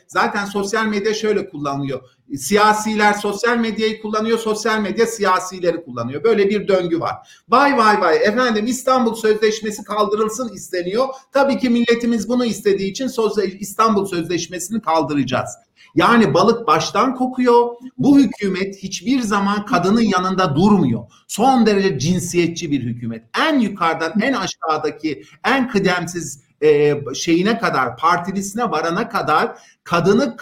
zaten sosyal medya şöyle kullanılıyor. Siyasiler sosyal medyayı kullanıyor, sosyal medya siyasileri kullanıyor. Böyle bir döngü var. Vay vay vay efendim İstanbul Sözleşmesi kaldırılsın isteniyor. Tabii ki milletimiz bunu istediği için İstanbul Sözleşmesi'ni kaldıracağız. Yani balık baştan kokuyor. Bu hükümet hiçbir zaman kadının yanında durmuyor. Son derece cinsiyetçi bir hükümet. En yukarıdan en aşağıdaki en kıdemsiz e, şeyine kadar partilisine varana kadar kadını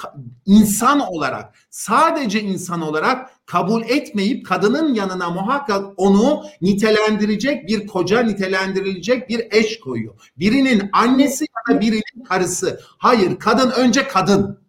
insan olarak sadece insan olarak kabul etmeyip kadının yanına muhakkak onu nitelendirecek bir koca nitelendirilecek bir eş koyuyor. Birinin annesi ya da birinin karısı. Hayır kadın önce kadın.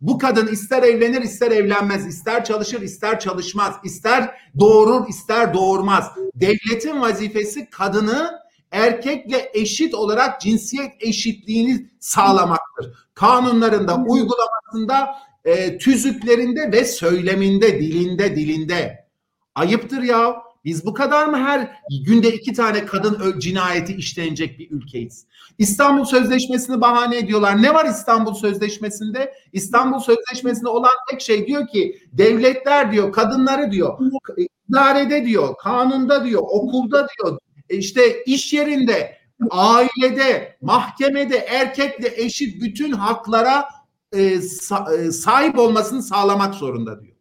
Bu kadın ister evlenir ister evlenmez, ister çalışır ister çalışmaz, ister doğurur ister doğurmaz. Devletin vazifesi kadını erkekle eşit olarak cinsiyet eşitliğini sağlamaktır. Kanunlarında, uygulamasında e, tüzüklerinde ve söyleminde, dilinde, dilinde. Ayıptır ya. Biz bu kadar mı her günde iki tane kadın cinayeti işlenecek bir ülkeyiz? İstanbul Sözleşmesi'ni bahane ediyorlar. Ne var İstanbul Sözleşmesi'nde? İstanbul Sözleşmesi'nde olan tek şey diyor ki devletler diyor kadınları diyor idarede diyor, kanunda diyor, okulda diyor, işte iş yerinde, ailede, mahkemede erkekle eşit bütün haklara e, sahip olmasını sağlamak zorunda diyor.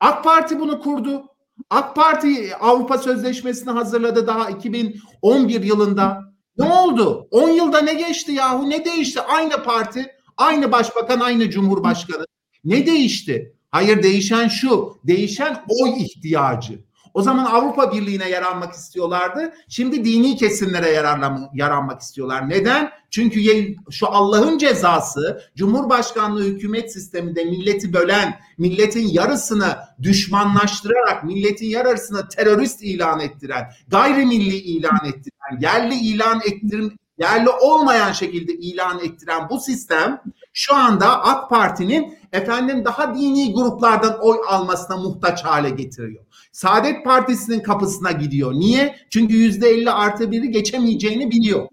AK Parti bunu kurdu. AK Parti Avrupa Sözleşmesi'ni hazırladı daha 2011 yılında. Ne oldu? 10 yılda ne geçti yahu? Ne değişti? Aynı parti, aynı başbakan, aynı cumhurbaşkanı. Ne değişti? Hayır değişen şu. Değişen oy ihtiyacı. O zaman Avrupa Birliği'ne yaranmak istiyorlardı. Şimdi dini kesimlere yaranmak, istiyorlar. Neden? Çünkü şu Allah'ın cezası Cumhurbaşkanlığı hükümet sisteminde milleti bölen, milletin yarısını düşmanlaştırarak, milletin yarısını terörist ilan ettiren, gayrimilli ilan ettiren, yerli ilan ettirim, yerli olmayan şekilde ilan ettiren bu sistem şu anda AK Parti'nin efendim daha dini gruplardan oy almasına muhtaç hale getiriyor. Saadet Partisi'nin kapısına gidiyor. Niye? Çünkü yüzde elli artı biri geçemeyeceğini biliyor.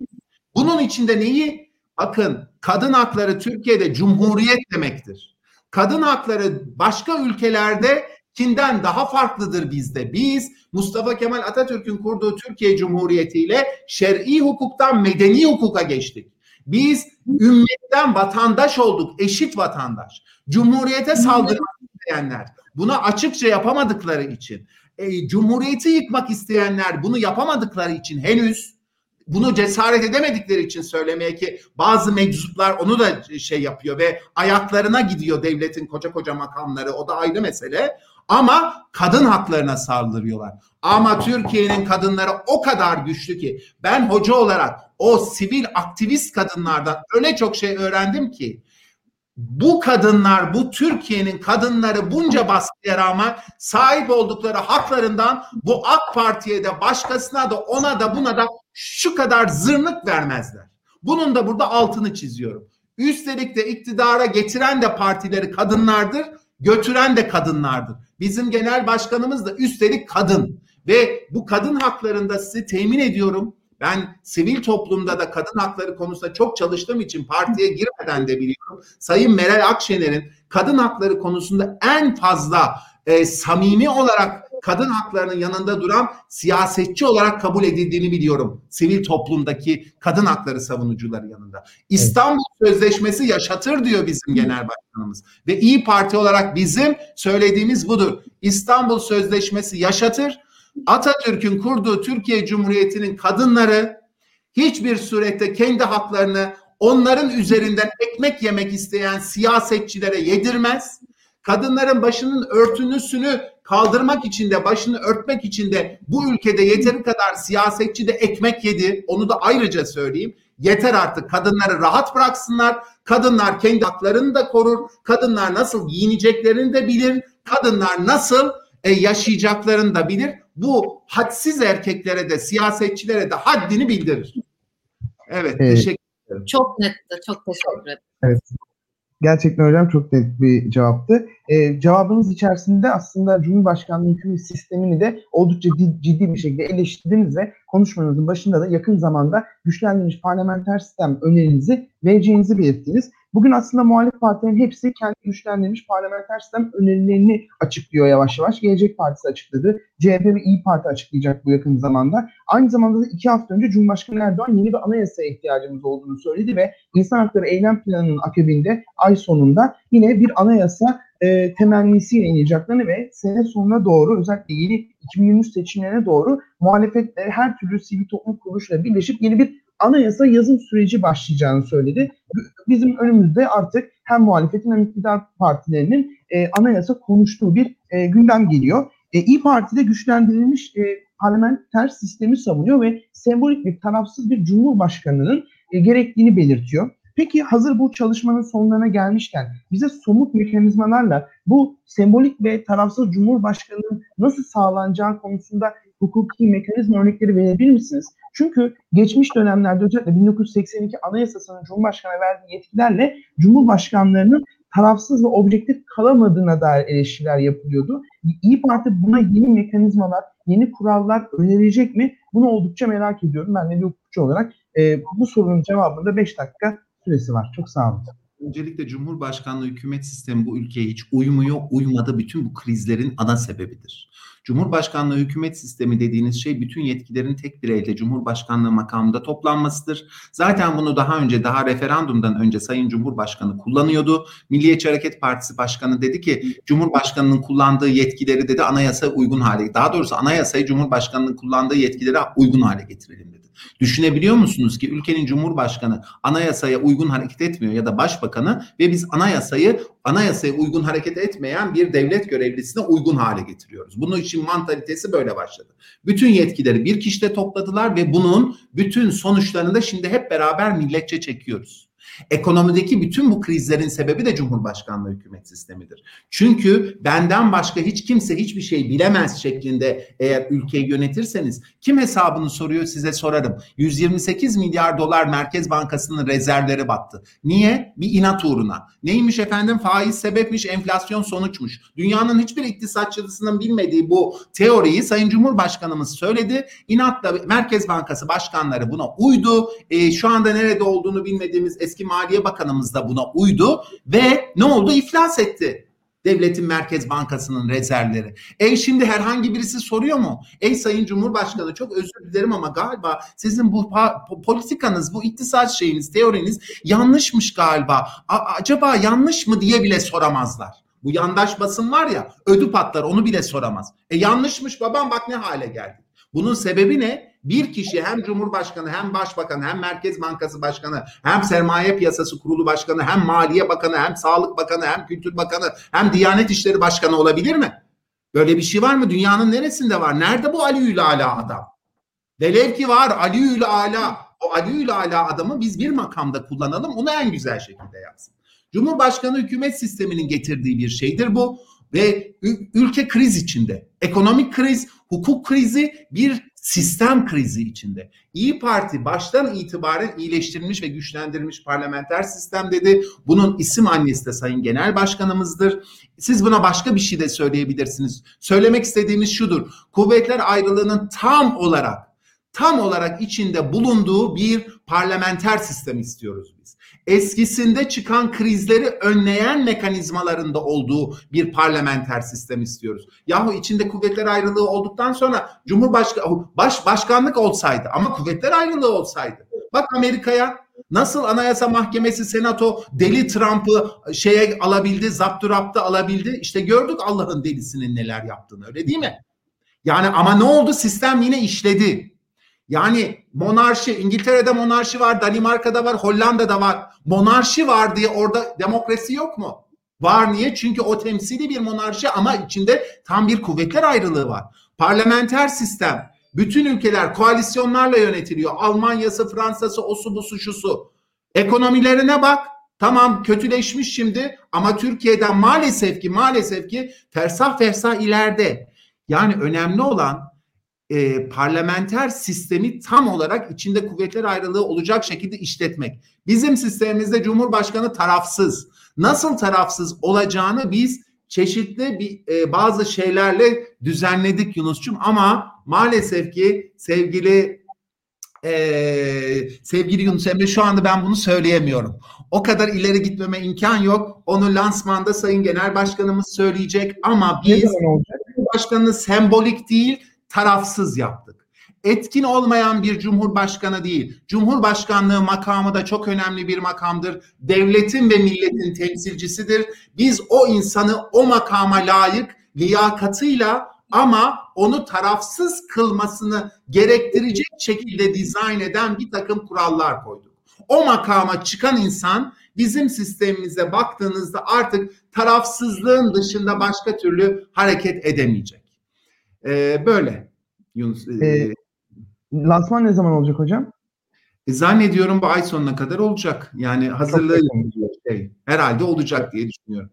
Bunun içinde neyi? Bakın kadın hakları Türkiye'de cumhuriyet demektir. Kadın hakları başka ülkelerde kinden daha farklıdır bizde. Biz Mustafa Kemal Atatürk'ün kurduğu Türkiye Cumhuriyeti ile şer'i hukuktan medeni hukuka geçtik. Biz ümmetten vatandaş olduk, eşit vatandaş. Cumhuriyete saldırmak isteyenler, bunu açıkça yapamadıkları için, e, cumhuriyeti yıkmak isteyenler bunu yapamadıkları için henüz bunu cesaret edemedikleri için söylemeye ki bazı meczuplar onu da şey yapıyor ve ayaklarına gidiyor devletin koca koca makamları o da ayrı mesele. Ama kadın haklarına saldırıyorlar. Ama Türkiye'nin kadınları o kadar güçlü ki ben hoca olarak o sivil aktivist kadınlardan öyle çok şey öğrendim ki bu kadınlar, bu Türkiye'nin kadınları bunca baskıya rağmen sahip oldukları haklarından bu AK Parti'ye de başkasına da ona da buna da şu kadar zırnık vermezler. Bunun da burada altını çiziyorum. Üstelik de iktidara getiren de partileri kadınlardır, götüren de kadınlardır. Bizim genel başkanımız da üstelik kadın ve bu kadın haklarında size temin ediyorum ben sivil toplumda da kadın hakları konusunda çok çalıştığım için partiye girmeden de biliyorum. Sayın Meral Akşener'in kadın hakları konusunda en fazla e, samimi olarak kadın haklarının yanında duran siyasetçi olarak kabul edildiğini biliyorum. Sivil toplumdaki kadın hakları savunucuları yanında. İstanbul. Sözleşmesi yaşatır diyor bizim genel başkanımız. Ve İyi Parti olarak bizim söylediğimiz budur. İstanbul Sözleşmesi yaşatır Atatürk'ün kurduğu Türkiye Cumhuriyeti'nin kadınları hiçbir surette kendi haklarını onların üzerinden ekmek yemek isteyen siyasetçilere yedirmez. Kadınların başının örtünüsünü kaldırmak için de başını örtmek için de bu ülkede yeteri kadar siyasetçi de ekmek yedi. Onu da ayrıca söyleyeyim. Yeter artık kadınları rahat bıraksınlar. Kadınlar kendi haklarını da korur. Kadınlar nasıl giyineceklerini de bilir. Kadınlar nasıl e, yaşayacaklarını da bilir bu hadsiz erkeklere de siyasetçilere de haddini bildirir. Evet, evet. teşekkür ederim. Çok netti. Çok teşekkür ederim. Evet. Gerçekten hocam çok net bir cevaptı. Ee, cevabınız içerisinde aslında Cumhurbaşkanlığı hükümet sistemini de oldukça ciddi bir şekilde eleştirdiniz ve konuşmanızın başında da yakın zamanda güçlendirilmiş parlamenter sistem önerinizi vereceğinizi belirttiniz. Bugün aslında muhalif partilerin hepsi kendi güçlendirilmiş parlamenter sistem önerilerini açıklıyor yavaş yavaş. Gelecek Partisi açıkladı. CHP ve İyi Parti açıklayacak bu yakın zamanda. Aynı zamanda da iki hafta önce Cumhurbaşkanı Erdoğan yeni bir anayasaya ihtiyacımız olduğunu söyledi ve İnsan Hakları Eylem Planı'nın akabinde ay sonunda yine bir anayasa e, temennisiyle ineceklerini ve sene sonuna doğru özellikle yeni 2023 seçimlerine doğru muhalefetle her türlü sivil toplum kuruluşuyla birleşip yeni bir anayasa yazım süreci başlayacağını söyledi. Bizim önümüzde artık hem muhalefetin hem iktidar partilerinin e, anayasa konuştuğu bir e, gündem geliyor. E, İyi Parti'de güçlendirilmiş e, parlamenter sistemi savunuyor ve sembolik bir tarafsız bir cumhurbaşkanının e, gerektiğini belirtiyor. Peki hazır bu çalışmanın sonlarına gelmişken bize somut mekanizmalarla bu sembolik ve tarafsız cumhurbaşkanının nasıl sağlanacağı konusunda hukuki mekanizma örnekleri verebilir misiniz? Çünkü geçmiş dönemlerde özellikle 1982 Anayasası'nın Cumhurbaşkanı verdiği yetkilerle Cumhurbaşkanlarının tarafsız ve objektif kalamadığına dair eleştiriler yapılıyordu. İyi Parti buna yeni mekanizmalar, yeni kurallar önerecek mi? Bunu oldukça merak ediyorum. Ben de bir hukukçu olarak e, bu sorunun cevabında 5 dakika süresi var. Çok sağ olun. Öncelikle Cumhurbaşkanlığı hükümet sistemi bu ülkeye hiç uymuyor, uymadı bütün bu krizlerin ana sebebidir. Cumhurbaşkanlığı hükümet sistemi dediğiniz şey bütün yetkilerin tek bir elde Cumhurbaşkanlığı makamında toplanmasıdır. Zaten bunu daha önce daha referandumdan önce Sayın Cumhurbaşkanı kullanıyordu. Milliyetçi Hareket Partisi Başkanı dedi ki Cumhurbaşkanının kullandığı yetkileri dedi anayasa uygun hale daha doğrusu anayasayı Cumhurbaşkanının kullandığı yetkilere uygun hale getirelim dedi. Düşünebiliyor musunuz ki ülkenin cumhurbaşkanı anayasaya uygun hareket etmiyor ya da başbakanı ve biz anayasayı anayasaya uygun hareket etmeyen bir devlet görevlisine uygun hale getiriyoruz. Bunun için mantalitesi böyle başladı. Bütün yetkileri bir kişide topladılar ve bunun bütün sonuçlarını da şimdi hep beraber milletçe çekiyoruz. Ekonomideki bütün bu krizlerin sebebi de Cumhurbaşkanlığı hükümet sistemidir. Çünkü benden başka hiç kimse hiçbir şey bilemez şeklinde eğer ülkeyi yönetirseniz kim hesabını soruyor size sorarım. 128 milyar dolar Merkez Bankası'nın rezervleri battı. Niye? Bir inat uğruna. Neymiş efendim? Faiz sebepmiş, enflasyon sonuçmuş. Dünyanın hiçbir iktisatçısının bilmediği bu teoriyi Sayın Cumhurbaşkanımız söyledi. İnatla Merkez Bankası başkanları buna uydu. E, şu anda nerede olduğunu bilmediğimiz eski Maliye Bakanımız da buna uydu ve ne oldu? İflas etti. Devletin Merkez Bankası'nın rezervleri. E şimdi herhangi birisi soruyor mu? Ey Sayın Cumhurbaşkanı çok özür dilerim ama galiba sizin bu politikanız, bu iktisat şeyiniz, teoriniz yanlışmış galiba. A acaba yanlış mı diye bile soramazlar. Bu yandaş basın var ya ödü patlar onu bile soramaz. E yanlışmış babam bak ne hale geldi. Bunun sebebi ne? Bir kişi hem Cumhurbaşkanı hem Başbakanı hem Merkez Bankası Başkanı hem Sermaye Piyasası Kurulu Başkanı hem Maliye Bakanı hem Sağlık Bakanı hem Kültür Bakanı hem Diyanet İşleri Başkanı olabilir mi? Böyle bir şey var mı? Dünyanın neresinde var? Nerede bu Ali Ala adam? Velev ki var Ali Ala. O Ali Ala adamı biz bir makamda kullanalım. Onu en güzel şekilde yapsın. Cumhurbaşkanı hükümet sisteminin getirdiği bir şeydir bu ve ülke kriz içinde. Ekonomik kriz, hukuk krizi, bir sistem krizi içinde. İyi Parti baştan itibaren iyileştirilmiş ve güçlendirilmiş parlamenter sistem dedi. Bunun isim annesi de Sayın Genel Başkanımızdır. Siz buna başka bir şey de söyleyebilirsiniz. Söylemek istediğimiz şudur. Kuvvetler ayrılığının tam olarak tam olarak içinde bulunduğu bir parlamenter sistem istiyoruz. Eskisinde çıkan krizleri önleyen mekanizmalarında olduğu bir parlamenter sistem istiyoruz. Yahu içinde kuvvetler ayrılığı olduktan sonra Cumhurbaşkanı baş başkanlık olsaydı ama kuvvetler ayrılığı olsaydı. Bak Amerika'ya Nasıl Anayasa Mahkemesi Senato deli Trump'ı şeye alabildi, zapturapta alabildi. İşte gördük Allah'ın delisinin neler yaptığını öyle değil mi? Yani ama ne oldu? Sistem yine işledi. Yani monarşi, İngiltere'de monarşi var, Danimarka'da var, Hollanda'da var. Monarşi var diye orada demokrasi yok mu? Var niye? Çünkü o temsili bir monarşi ama içinde tam bir kuvvetler ayrılığı var. Parlamenter sistem. Bütün ülkeler koalisyonlarla yönetiliyor. Almanya'sı, Fransa'sı, osu busu şusu. Ekonomilerine bak. Tamam kötüleşmiş şimdi ama Türkiye'den maalesef ki maalesef ki fersah fersah ileride. Yani önemli olan e, parlamenter sistemi tam olarak içinde kuvvetler ayrılığı olacak şekilde işletmek. Bizim sistemimizde Cumhurbaşkanı tarafsız. Nasıl tarafsız olacağını biz çeşitli bir e, bazı şeylerle düzenledik Yunus'cum ama maalesef ki sevgili e, sevgili Yunus Emre şu anda ben bunu söyleyemiyorum. O kadar ileri gitmeme imkan yok. Onu lansmanda Sayın Genel Başkanımız söyleyecek ama biz Cumhurbaşkanı sembolik değil tarafsız yaptık. Etkin olmayan bir cumhurbaşkanı değil. Cumhurbaşkanlığı makamı da çok önemli bir makamdır. Devletin ve milletin temsilcisidir. Biz o insanı o makama layık liyakatıyla ama onu tarafsız kılmasını gerektirecek şekilde dizayn eden bir takım kurallar koyduk. O makama çıkan insan bizim sistemimize baktığınızda artık tarafsızlığın dışında başka türlü hareket edemeyecek. E, böyle Yunus. E, e, lansman ne zaman olacak hocam? E, zannediyorum bu ay sonuna kadar olacak. Yani hazırlığı şey, herhalde olacak diye düşünüyorum.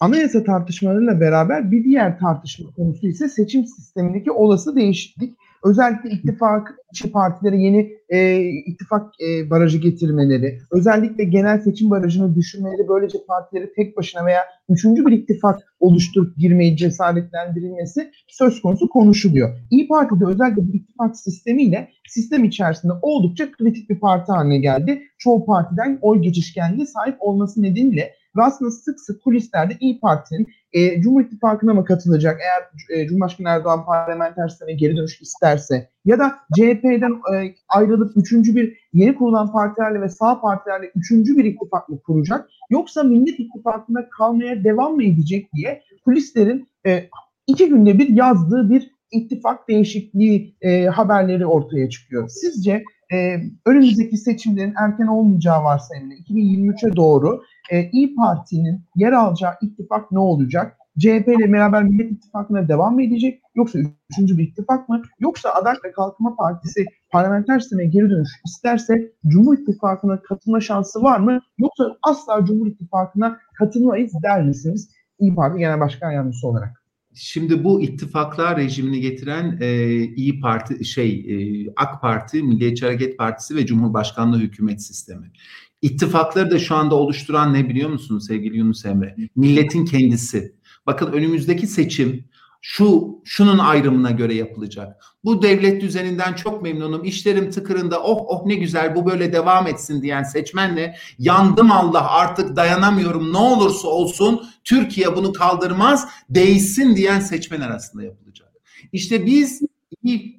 Anayasa tartışmalarıyla beraber bir diğer tartışma konusu ise seçim sistemindeki olası değişiklik. Özellikle ittifak içi partilere yeni e, ittifak e, barajı getirmeleri, özellikle genel seçim barajını düşürmeleri, böylece partileri tek başına veya üçüncü bir ittifak oluşturup girmeyi cesaretlendirilmesi söz konusu konuşuluyor. İyi Parti de özellikle bu ittifak sistemiyle sistem içerisinde oldukça kritik bir parti haline geldi. Çoğu partiden oy geçişkenliğe sahip olması nedeniyle ve aslında sık sık kulislerde İyi Parti'nin e, Cumhur İttifakı'na mı katılacak eğer e, Cumhurbaşkanı Erdoğan parlamenter sisteme geri dönüş isterse ya da CHP'den e, ayrılıp üçüncü bir yeni kurulan partilerle ve sağ partilerle üçüncü bir ittifak mı kuracak yoksa Millet İttifakı'nda kalmaya devam mı edecek diye kulislerin e, iki günde bir yazdığı bir ittifak değişikliği e, haberleri ortaya çıkıyor. Sizce e, önümüzdeki seçimlerin erken olmayacağı varsayımıyla 2023'e doğru e, İyi Parti'nin yer alacağı ittifak ne olacak? CHP ile beraber Millet İttifakı'na devam mı edecek? Yoksa üçüncü bir ittifak mı? Yoksa Adalet ve Kalkınma Partisi parlamenter sisteme geri dönüş isterse Cumhur İttifakı'na katılma şansı var mı? Yoksa asla Cumhur İttifakı'na katılmayız der misiniz? İyi Parti Genel Başkan Yardımcısı olarak. Şimdi bu ittifaklar rejimini getiren e, İyi Parti, şey e, AK Parti, Milliyetçi Hareket Partisi ve Cumhurbaşkanlığı hükümet sistemi. İttifakları da şu anda oluşturan ne biliyor musun sevgili Yunus Emre? Milletin kendisi. Bakın önümüzdeki seçim şu şunun ayrımına göre yapılacak. Bu devlet düzeninden çok memnunum. İşlerim tıkırında. Oh oh ne güzel bu böyle devam etsin diyen seçmenle yandım Allah artık dayanamıyorum. Ne olursa olsun Türkiye bunu kaldırmaz. Değişsin diyen seçmen arasında yapılacak. İşte biz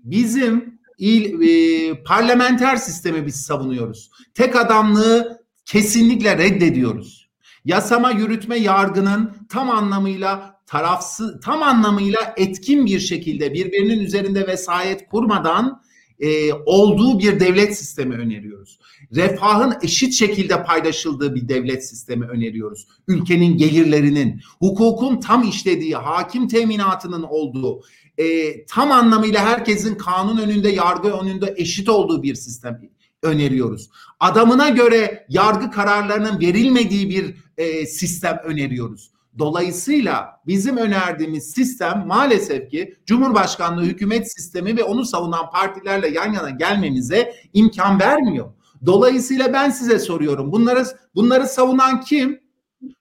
bizim il, e, parlamenter sistemi biz savunuyoruz. Tek adamlığı kesinlikle reddediyoruz. Yasama, yürütme, yargının tam anlamıyla tarafsız, tam anlamıyla etkin bir şekilde birbirinin üzerinde vesayet kurmadan e, olduğu bir devlet sistemi öneriyoruz. Refahın eşit şekilde paylaşıldığı bir devlet sistemi öneriyoruz. Ülkenin gelirlerinin, hukukun tam işlediği, hakim teminatının olduğu, e, tam anlamıyla herkesin kanun önünde, yargı önünde eşit olduğu bir sistem öneriyoruz. Adamına göre yargı kararlarının verilmediği bir e, sistem öneriyoruz. Dolayısıyla bizim önerdiğimiz sistem maalesef ki Cumhurbaşkanlığı hükümet sistemi ve onu savunan partilerle yan yana gelmemize imkan vermiyor. Dolayısıyla ben size soruyorum. Bunları bunları savunan kim?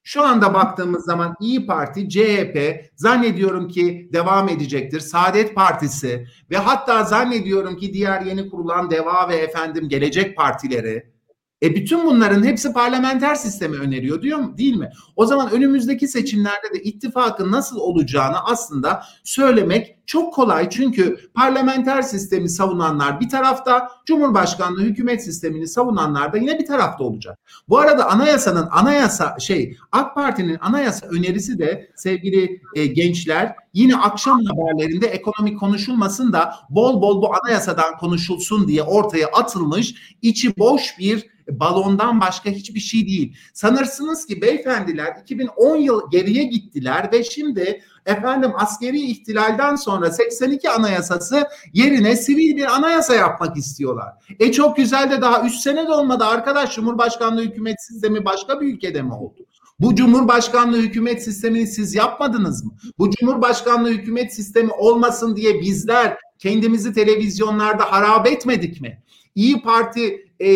Şu anda baktığımız zaman İyi Parti, CHP zannediyorum ki devam edecektir. Saadet Partisi ve hatta zannediyorum ki diğer yeni kurulan Deva ve efendim Gelecek Partileri e bütün bunların hepsi parlamenter sistemi öneriyor diyor mu? Değil mi? O zaman önümüzdeki seçimlerde de ittifakın nasıl olacağını aslında söylemek çok kolay. Çünkü parlamenter sistemi savunanlar bir tarafta, Cumhurbaşkanlığı hükümet sistemini savunanlar da yine bir tarafta olacak. Bu arada anayasanın anayasa şey AK Parti'nin anayasa önerisi de sevgili e, gençler yine akşam haberlerinde ekonomi konuşulmasın da bol bol bu anayasadan konuşulsun diye ortaya atılmış içi boş bir balondan başka hiçbir şey değil. Sanırsınız ki beyefendiler 2010 yıl geriye gittiler ve şimdi efendim askeri ihtilalden sonra 82 anayasası yerine sivil bir anayasa yapmak istiyorlar. E çok güzel de daha 3 sene de olmadı arkadaş Cumhurbaşkanlığı hükümet sistemi başka bir ülkede mi oldu? Bu Cumhurbaşkanlığı hükümet sistemini siz yapmadınız mı? Bu Cumhurbaşkanlığı hükümet sistemi olmasın diye bizler kendimizi televizyonlarda harap etmedik mi? İyi Parti e,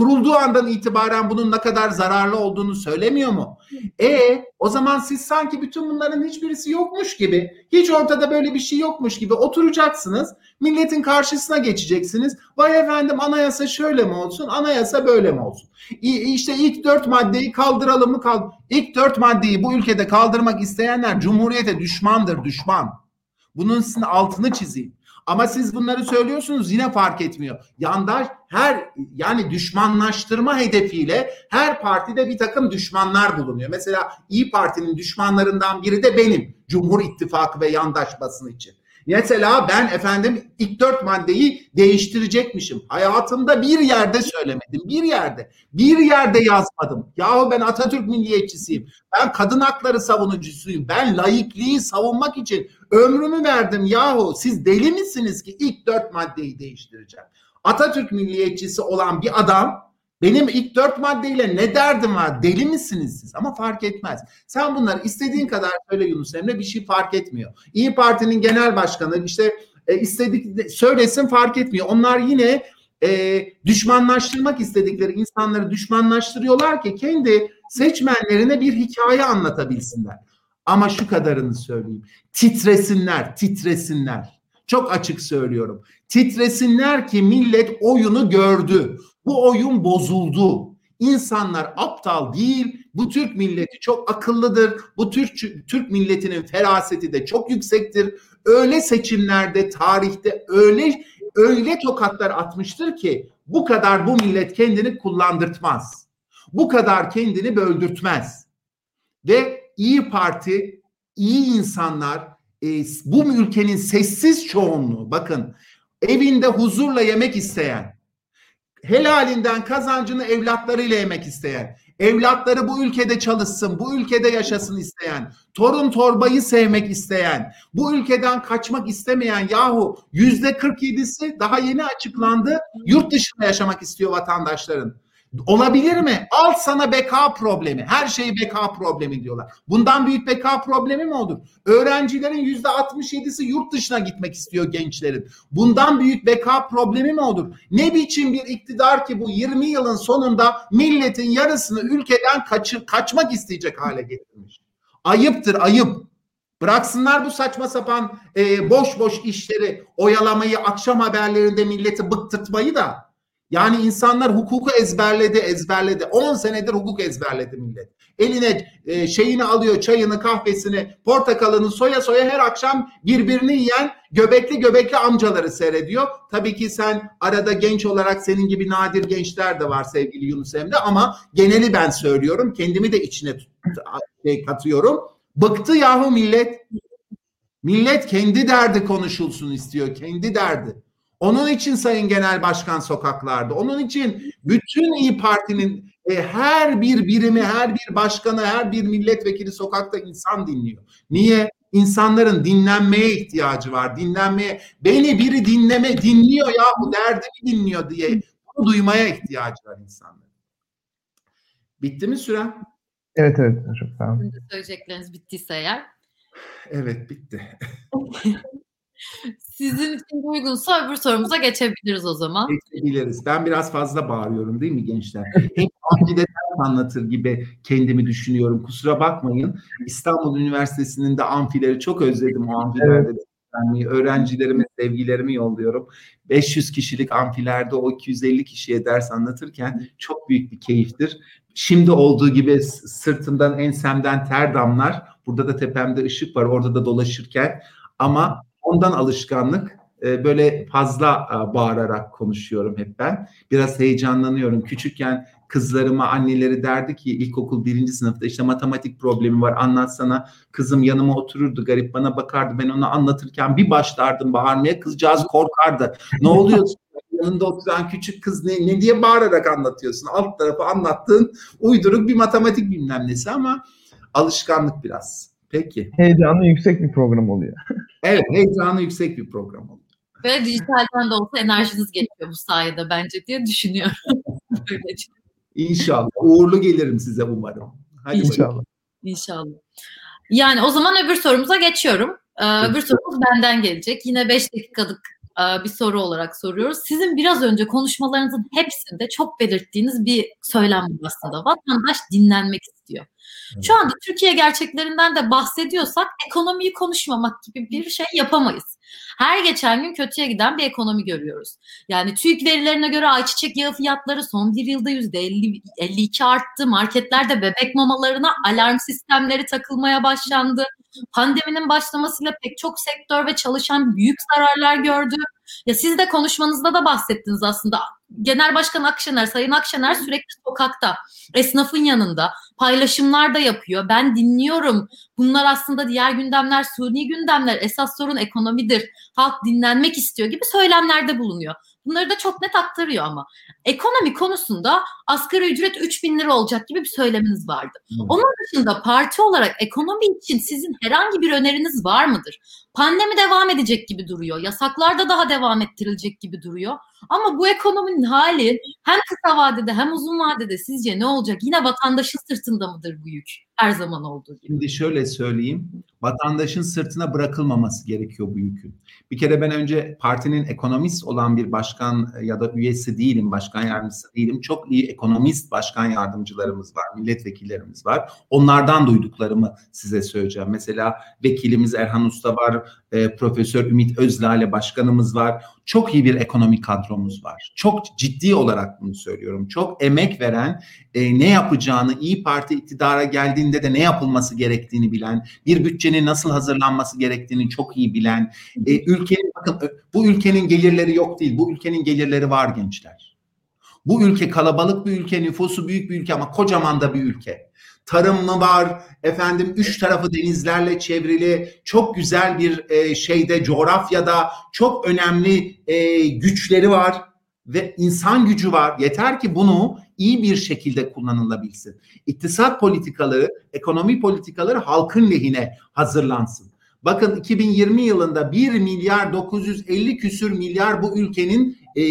kurulduğu andan itibaren bunun ne kadar zararlı olduğunu söylemiyor mu? E o zaman siz sanki bütün bunların hiçbirisi yokmuş gibi, hiç ortada böyle bir şey yokmuş gibi oturacaksınız. Milletin karşısına geçeceksiniz. Vay efendim anayasa şöyle mi olsun, anayasa böyle mi olsun? İşte ilk dört maddeyi kaldıralım mı? Kald ilk dört maddeyi bu ülkede kaldırmak isteyenler cumhuriyete düşmandır, düşman. Bunun sizin altını çizeyim. Ama siz bunları söylüyorsunuz yine fark etmiyor. Yandaş her yani düşmanlaştırma hedefiyle her partide bir takım düşmanlar bulunuyor. Mesela İyi Parti'nin düşmanlarından biri de benim. Cumhur İttifakı ve yandaş basın için. Mesela ben efendim ilk dört maddeyi değiştirecekmişim. Hayatımda bir yerde söylemedim. Bir yerde. Bir yerde yazmadım. Yahu ben Atatürk milliyetçisiyim. Ben kadın hakları savunucusuyum. Ben laikliği savunmak için ömrümü verdim. Yahu siz deli misiniz ki ilk dört maddeyi değiştireceğim? Atatürk milliyetçisi olan bir adam benim ilk dört maddeyle ne derdim var? Deli misiniz siz? Ama fark etmez. Sen bunları istediğin kadar söyle Yunus Emre bir şey fark etmiyor. İyi Parti'nin genel başkanı işte E, istedik söylesin fark etmiyor. Onlar yine e, düşmanlaştırmak istedikleri insanları düşmanlaştırıyorlar ki kendi seçmenlerine bir hikaye anlatabilsinler. Ama şu kadarını söyleyeyim. Titresinler, titresinler. Çok açık söylüyorum. Titresinler ki millet oyunu gördü. Bu oyun bozuldu. İnsanlar aptal değil. Bu Türk milleti çok akıllıdır. Bu Türk Türk milletinin feraseti de çok yüksektir. Öyle seçimlerde tarihte öyle öyle tokatlar atmıştır ki bu kadar bu millet kendini kullandırtmaz. Bu kadar kendini böldürtmez. Ve İyi Parti, iyi insanlar, e, bu ülkenin sessiz çoğunluğu bakın evinde huzurla yemek isteyen, helalinden kazancını evlatlarıyla yemek isteyen, evlatları bu ülkede çalışsın, bu ülkede yaşasın isteyen, torun torbayı sevmek isteyen, bu ülkeden kaçmak istemeyen yahu yüzde 47'si daha yeni açıklandı yurt dışında yaşamak istiyor vatandaşların. Olabilir mi? Al sana beka problemi. Her şeyi beka problemi diyorlar. Bundan büyük beka problemi mi olur? Öğrencilerin yüzde 67'si yurt dışına gitmek istiyor gençlerin. Bundan büyük beka problemi mi olur? Ne biçim bir iktidar ki bu 20 yılın sonunda milletin yarısını ülkeden kaçır, kaçmak isteyecek hale getirmiş. Ayıptır ayıp. Bıraksınlar bu saçma sapan e, boş boş işleri oyalamayı, akşam haberlerinde milleti bıktırtmayı da yani insanlar hukuku ezberledi, ezberledi. 10 senedir hukuk ezberledi millet. Eline e, şeyini alıyor, çayını, kahvesini, portakalını soya soya her akşam birbirini yiyen göbekli göbekli amcaları seyrediyor. Tabii ki sen arada genç olarak senin gibi nadir gençler de var sevgili Yunus Emre ama geneli ben söylüyorum. Kendimi de içine şey katıyorum. Bıktı yahu millet. Millet kendi derdi konuşulsun istiyor, kendi derdi. Onun için Sayın Genel Başkan sokaklarda. Onun için bütün İyi Parti'nin e, her bir birimi, her bir başkanı, her bir milletvekili sokakta insan dinliyor. Niye? İnsanların dinlenmeye ihtiyacı var. Dinlenmeye. Beni biri dinleme dinliyor ya bu derdimi dinliyor diye bunu duymaya ihtiyacı var insanların. Bitti mi süren? Evet evet çok sağ olun. Söyleyecekleriniz bittiyse eğer. Evet bitti. Sizin için uygunsa öbür sorumuza geçebiliriz o zaman. Geçebiliriz. Ben biraz fazla bağırıyorum değil mi gençler? Hep amfide anlatır gibi kendimi düşünüyorum. Kusura bakmayın. İstanbul Üniversitesi'nin de amfileri çok özledim o amfilerde. Evet. Yani öğrencilerime sevgilerimi yolluyorum. 500 kişilik amfilerde o 250 kişiye ders anlatırken çok büyük bir keyiftir. Şimdi olduğu gibi sırtımdan ensemden ter damlar. Burada da tepemde ışık var. Orada da dolaşırken ama ondan alışkanlık e, böyle fazla e, bağırarak konuşuyorum hep ben. Biraz heyecanlanıyorum. Küçükken kızlarıma anneleri derdi ki ilkokul birinci sınıfta işte matematik problemi var anlatsana. Kızım yanıma otururdu garip bana bakardı. Ben ona anlatırken bir başlardım bağırmaya. Kızcağız korkardı. Ne oluyor? yanında oturan küçük kız ne, ne diye bağırarak anlatıyorsun. Alt tarafı anlattığın uyduruk bir matematik bilmem nesi ama alışkanlık biraz. Peki. Heyecanlı yüksek bir program oluyor. Evet heyecanı yüksek bir program oluyor. Ve dijitalden de olsa enerjiniz geçiyor bu sayede bence diye düşünüyorum. İnşallah. Uğurlu gelirim size umarım. Hadi İnşallah. Bakalım. İnşallah. Yani o zaman öbür sorumuza geçiyorum. Ee, öbür sorumuz benden gelecek. Yine 5 dakikalık e, bir soru olarak soruyoruz. Sizin biraz önce konuşmalarınızın hepsinde çok belirttiğiniz bir söylem aslında. Vatandaş dinlenmek istiyor. Şu anda Türkiye gerçeklerinden de bahsediyorsak ekonomiyi konuşmamak gibi bir şey yapamayız. Her geçen gün kötüye giden bir ekonomi görüyoruz. Yani TÜİK verilerine göre ayçiçek yağı fiyatları son bir yılda yüzde 52 arttı. Marketlerde bebek mamalarına alarm sistemleri takılmaya başlandı. Pandeminin başlamasıyla pek çok sektör ve çalışan büyük zararlar gördü. Ya siz de konuşmanızda da bahsettiniz aslında. Genel Başkan Akşener, Sayın Akşener sürekli sokakta, esnafın yanında paylaşımlar da yapıyor. Ben dinliyorum. Bunlar aslında diğer gündemler, suni gündemler. Esas sorun ekonomidir. Halk dinlenmek istiyor gibi söylemlerde bulunuyor. Bunları da çok net aktarıyor ama. Ekonomi konusunda asgari ücret 3 bin lira olacak gibi bir söyleminiz vardı. Onun dışında parti olarak ekonomi için sizin herhangi bir öneriniz var mıdır? Pandemi devam edecek gibi duruyor. Yasaklar da daha devam ettirilecek gibi duruyor. Ama bu ekonominin hali hem kısa vadede hem uzun vadede sizce ne olacak? Yine vatandaşın sırtında mıdır bu yük? Her zaman olduğu gibi. Şimdi şöyle söyleyeyim. Vatandaşın sırtına bırakılmaması gerekiyor bu yükün. Bir kere ben önce partinin ekonomist olan bir başkan ya da üyesi değilim, başkan yardımcısı değilim. Çok iyi ekonomist başkan yardımcılarımız var, milletvekillerimiz var. Onlardan duyduklarımı size söyleyeceğim. Mesela vekilimiz Erhan Usta var, e, Profesör Ümit Özlale başkanımız var. Çok iyi bir ekonomik kadromuz var. Çok ciddi olarak bunu söylüyorum. Çok emek veren, e, ne yapacağını İyi Parti iktidara geldiğinde de ne yapılması gerektiğini bilen, bir bütçenin nasıl hazırlanması gerektiğini çok iyi bilen, e, ülkenin bakın bu ülkenin gelirleri yok değil. Bu ülkenin gelirleri var gençler. Bu ülke kalabalık bir ülke, nüfusu büyük bir ülke ama kocaman da bir ülke. Tarım mı var? Efendim üç tarafı denizlerle çevrili çok güzel bir e, şeyde coğrafyada çok önemli e, güçleri var ve insan gücü var. Yeter ki bunu iyi bir şekilde kullanılabilsin. İktisat politikaları, ekonomi politikaları halkın lehine hazırlansın. Bakın 2020 yılında 1 milyar 950 küsür milyar bu ülkenin e,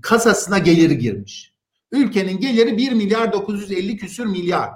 kasasına geliri girmiş. Ülkenin geliri 1 milyar 950 küsür milyar.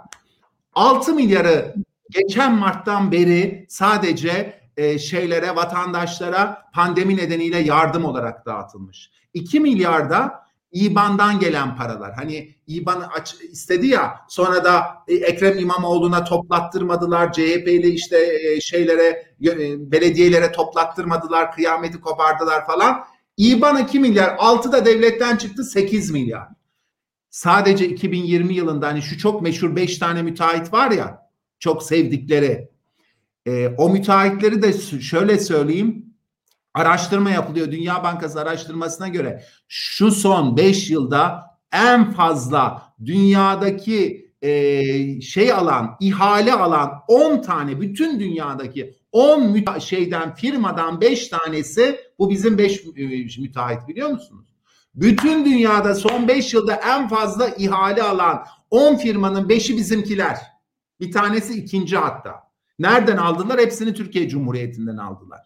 6 milyarı geçen Mart'tan beri sadece e, şeylere, vatandaşlara pandemi nedeniyle yardım olarak dağıtılmış. 2 milyarda İBAN'dan gelen paralar. Hani İBAN aç, istedi ya sonra da e, Ekrem İmamoğlu'na toplattırmadılar. CHP'li işte e, şeylere e, belediyelere toplattırmadılar. Kıyameti kopardılar falan. İBAN 2 milyar. 6 da devletten çıktı 8 milyar. Sadece 2020 yılında hani şu çok meşhur 5 tane müteahhit var ya çok sevdikleri. E, o müteahhitleri de şöyle söyleyeyim araştırma yapılıyor. Dünya Bankası araştırmasına göre şu son 5 yılda en fazla dünyadaki e, şey alan, ihale alan 10 tane bütün dünyadaki 10 şeyden firmadan 5 tanesi bu bizim 5 e, müteahhit biliyor musunuz? Bütün dünyada son 5 yılda en fazla ihale alan 10 firmanın 5'i bizimkiler. Bir tanesi ikinci hatta. Nereden aldılar? Hepsini Türkiye Cumhuriyeti'nden aldılar.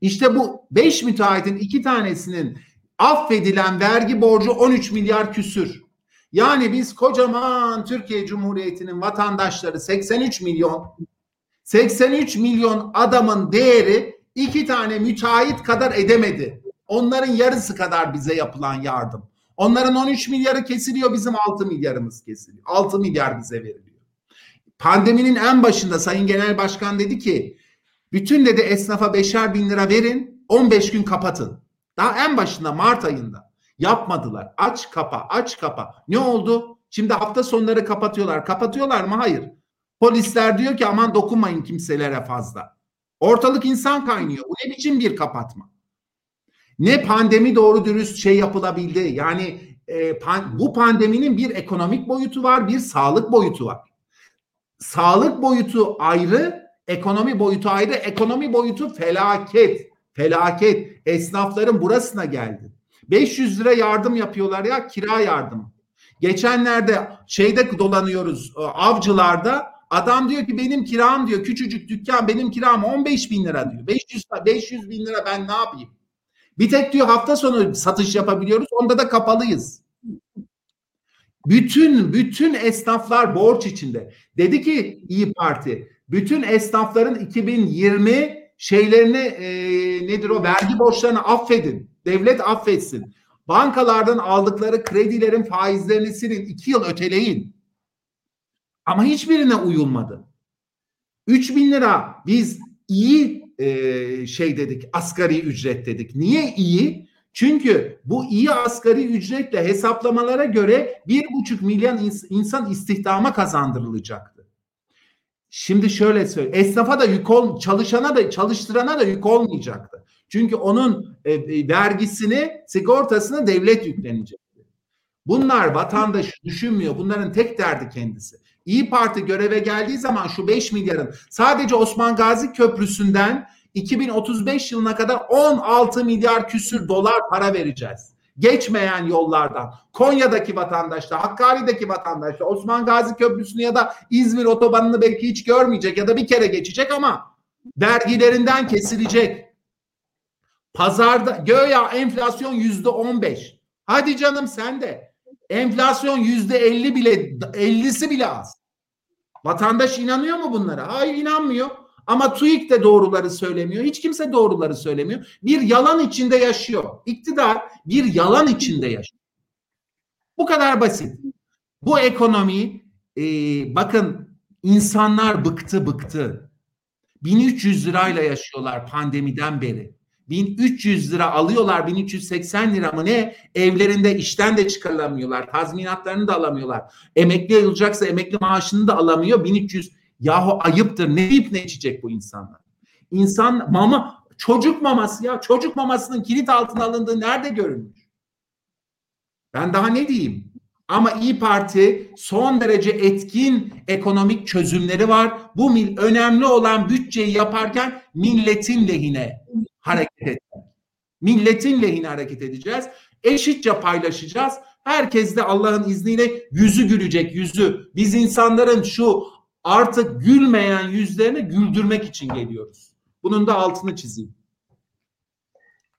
İşte bu 5 müteahhitin iki tanesinin affedilen vergi borcu 13 milyar küsür. Yani biz kocaman Türkiye Cumhuriyeti'nin vatandaşları 83 milyon 83 milyon adamın değeri iki tane müteahhit kadar edemedi. Onların yarısı kadar bize yapılan yardım. Onların 13 milyarı kesiliyor bizim 6 milyarımız kesiliyor. 6 milyar bize veriliyor. Pandeminin en başında Sayın Genel Başkan dedi ki bütün dedi esnafa beşer bin lira verin 15 gün kapatın. Daha en başında Mart ayında yapmadılar. Aç kapa aç kapa. Ne oldu? Şimdi hafta sonları kapatıyorlar. Kapatıyorlar mı? Hayır. Polisler diyor ki aman dokunmayın kimselere fazla. Ortalık insan kaynıyor. Bu ne biçim bir kapatma? Ne pandemi doğru dürüst şey yapılabildi. Yani e, pan, bu pandeminin bir ekonomik boyutu var, bir sağlık boyutu var. Sağlık boyutu ayrı, Ekonomi boyutu ayrı. Ekonomi boyutu felaket. Felaket. Esnafların burasına geldi. 500 lira yardım yapıyorlar ya kira yardım. Geçenlerde şeyde dolanıyoruz e, avcılarda adam diyor ki benim kiram diyor küçücük dükkan benim kiram 15 bin lira diyor. 500, 500 bin lira ben ne yapayım? Bir tek diyor hafta sonu satış yapabiliyoruz onda da kapalıyız. Bütün bütün esnaflar borç içinde. Dedi ki İyi Parti bütün esnafların 2020 şeylerini e, nedir o vergi borçlarını affedin. Devlet affetsin. Bankalardan aldıkları kredilerin faizlerini silin. iki yıl öteleyin. Ama hiçbirine uyulmadı. 3 bin lira biz iyi e, şey dedik asgari ücret dedik. Niye iyi? Çünkü bu iyi asgari ücretle hesaplamalara göre bir buçuk milyon insan istihdama kazandırılacak. Şimdi şöyle söyle. Esnafa da yük ol, çalışana da çalıştırana da yük olmayacaktı. Çünkü onun e, e, vergisini, sigortasını devlet yüklenecek. Bunlar vatandaş düşünmüyor. Bunların tek derdi kendisi. İyi Parti göreve geldiği zaman şu 5 milyarın sadece Osman Gazi Köprüsü'nden 2035 yılına kadar 16 milyar küsür dolar para vereceğiz geçmeyen yollardan Konya'daki vatandaşlar, Hakkari'deki vatandaşlar Osman Gazi Köprüsü'nü ya da İzmir otobanını belki hiç görmeyecek ya da bir kere geçecek ama vergilerinden kesilecek. Pazarda göya enflasyon yüzde on beş. Hadi canım sen de. Enflasyon yüzde elli bile, ellisi bile az. Vatandaş inanıyor mu bunlara? Hayır inanmıyor. Ama TÜİK de doğruları söylemiyor. Hiç kimse doğruları söylemiyor. Bir yalan içinde yaşıyor. İktidar bir yalan içinde yaşıyor. Bu kadar basit. Bu ekonomi e, bakın insanlar bıktı bıktı. 1300 lirayla yaşıyorlar pandemiden beri. 1300 lira alıyorlar 1380 lira mı ne? Evlerinde işten de çıkarılamıyorlar tazminatlarını da alamıyorlar. Emekli olacaksa emekli maaşını da alamıyor 1300 yahu ayıptır ne yiyip ne içecek bu insanlar? İnsan mama çocuk maması ya çocuk mamasının kilit altına alındığı nerede görülmüş ben daha ne diyeyim? Ama İyi Parti son derece etkin ekonomik çözümleri var. Bu mil önemli olan bütçeyi yaparken milletin lehine hareket etmek. Milletin lehine hareket edeceğiz. Eşitçe paylaşacağız. Herkes de Allah'ın izniyle yüzü gülecek yüzü. Biz insanların şu artık gülmeyen yüzlerini güldürmek için geliyoruz. Bunun da altını çizeyim.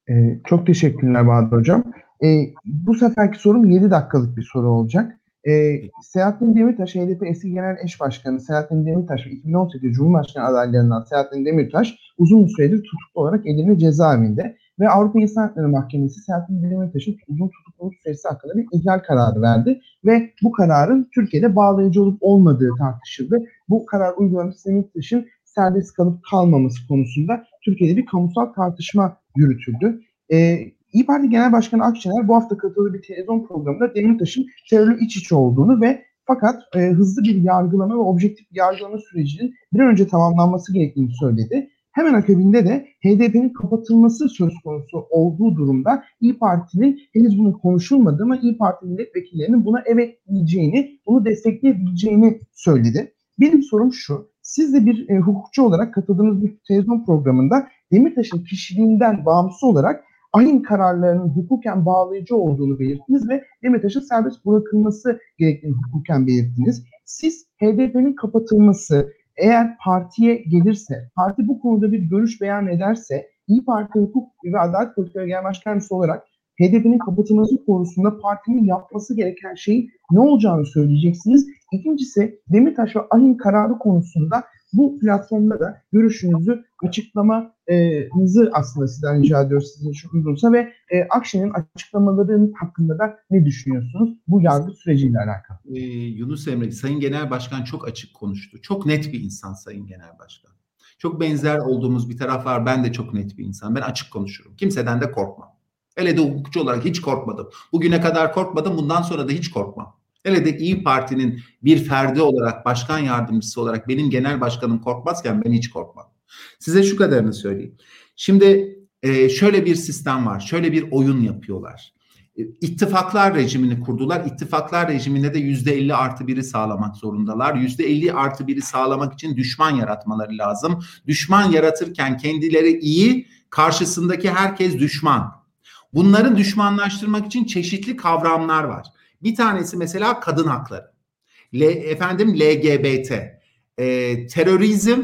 Ee, çok teşekkürler Bahadır Hocam. Ee, bu seferki sorum 7 dakikalık bir soru olacak. Ee, Selahattin Demirtaş, HDP eski genel eş başkanı Selahattin Demirtaş ve 2018 Cumhurbaşkanı adaylarından Selahattin Demirtaş uzun süredir tutuklu olarak Edirne cezaevinde ve Avrupa İnsan Hakları Mahkemesi Selahattin Demirtaş'ın uzun tutukluluk süresi hakkında bir ihlal kararı verdi ve bu kararın Türkiye'de bağlayıcı olup olmadığı tartışıldı. Bu karar uygulanmış Demirtaş'ın serbest kalıp kalmaması konusunda Türkiye'de bir kamusal tartışma yürütüldü. Ee, İyi Parti Genel Başkanı Akşener bu hafta katıldığı bir televizyon programında Demirtaş'ın terörle iç içe olduğunu ve fakat e, hızlı bir yargılama ve objektif bir yargılama sürecinin bir an önce tamamlanması gerektiğini söyledi. Hemen akabinde de HDP'nin kapatılması söz konusu olduğu durumda İyi Parti'nin henüz bunu konuşulmadı ama İyi Parti milletvekillerinin buna evet diyeceğini, bunu destekleyebileceğini söyledi. Benim sorum şu, siz de bir e, hukukçu olarak katıldığınız bir televizyon programında Demirtaş'ın kişiliğinden bağımsız olarak ayın kararlarının hukuken bağlayıcı olduğunu belirttiniz ve Demirtaş'ın serbest bırakılması gerektiğini hukuken belirttiniz. Siz HDP'nin kapatılması eğer partiye gelirse, parti bu konuda bir görüş beyan ederse İyi Parti Hukuk ve Adalet Politikaları Genel Başkanısı olarak HDP'nin kapatılması konusunda partinin yapması gereken şeyin ne olacağını söyleyeceksiniz. İkincisi Demirtaş ve AHİM kararı konusunda bu platformda da görüşünüzü açıklamanızı aslında sizden rica ediyoruz sizin için uygunsa ve e, Akşener'in açıklamalarının hakkında da ne düşünüyorsunuz bu yargı süreciyle alakalı? Ee, Yunus Emre, Sayın Genel Başkan çok açık konuştu. Çok net bir insan Sayın Genel Başkan. Çok benzer olduğumuz bir taraf var. Ben de çok net bir insan. Ben açık konuşurum. Kimseden de korkmam. Hele de hukukçu olarak hiç korkmadım. Bugüne kadar korkmadım. Bundan sonra da hiç korkmam. Hele de İyi Parti'nin bir ferdi olarak, başkan yardımcısı olarak benim genel başkanım korkmazken ben hiç korkmam. Size şu kadarını söyleyeyim. Şimdi e, şöyle bir sistem var. Şöyle bir oyun yapıyorlar. E, ittifaklar rejimini kurdular. İttifaklar rejiminde de yüzde elli artı biri sağlamak zorundalar. Yüzde elli artı biri sağlamak için düşman yaratmaları lazım. Düşman yaratırken kendileri iyi, karşısındaki herkes düşman. Bunları düşmanlaştırmak için çeşitli kavramlar var. Bir tanesi mesela kadın hakları. L, efendim LGBT, e, terörizm,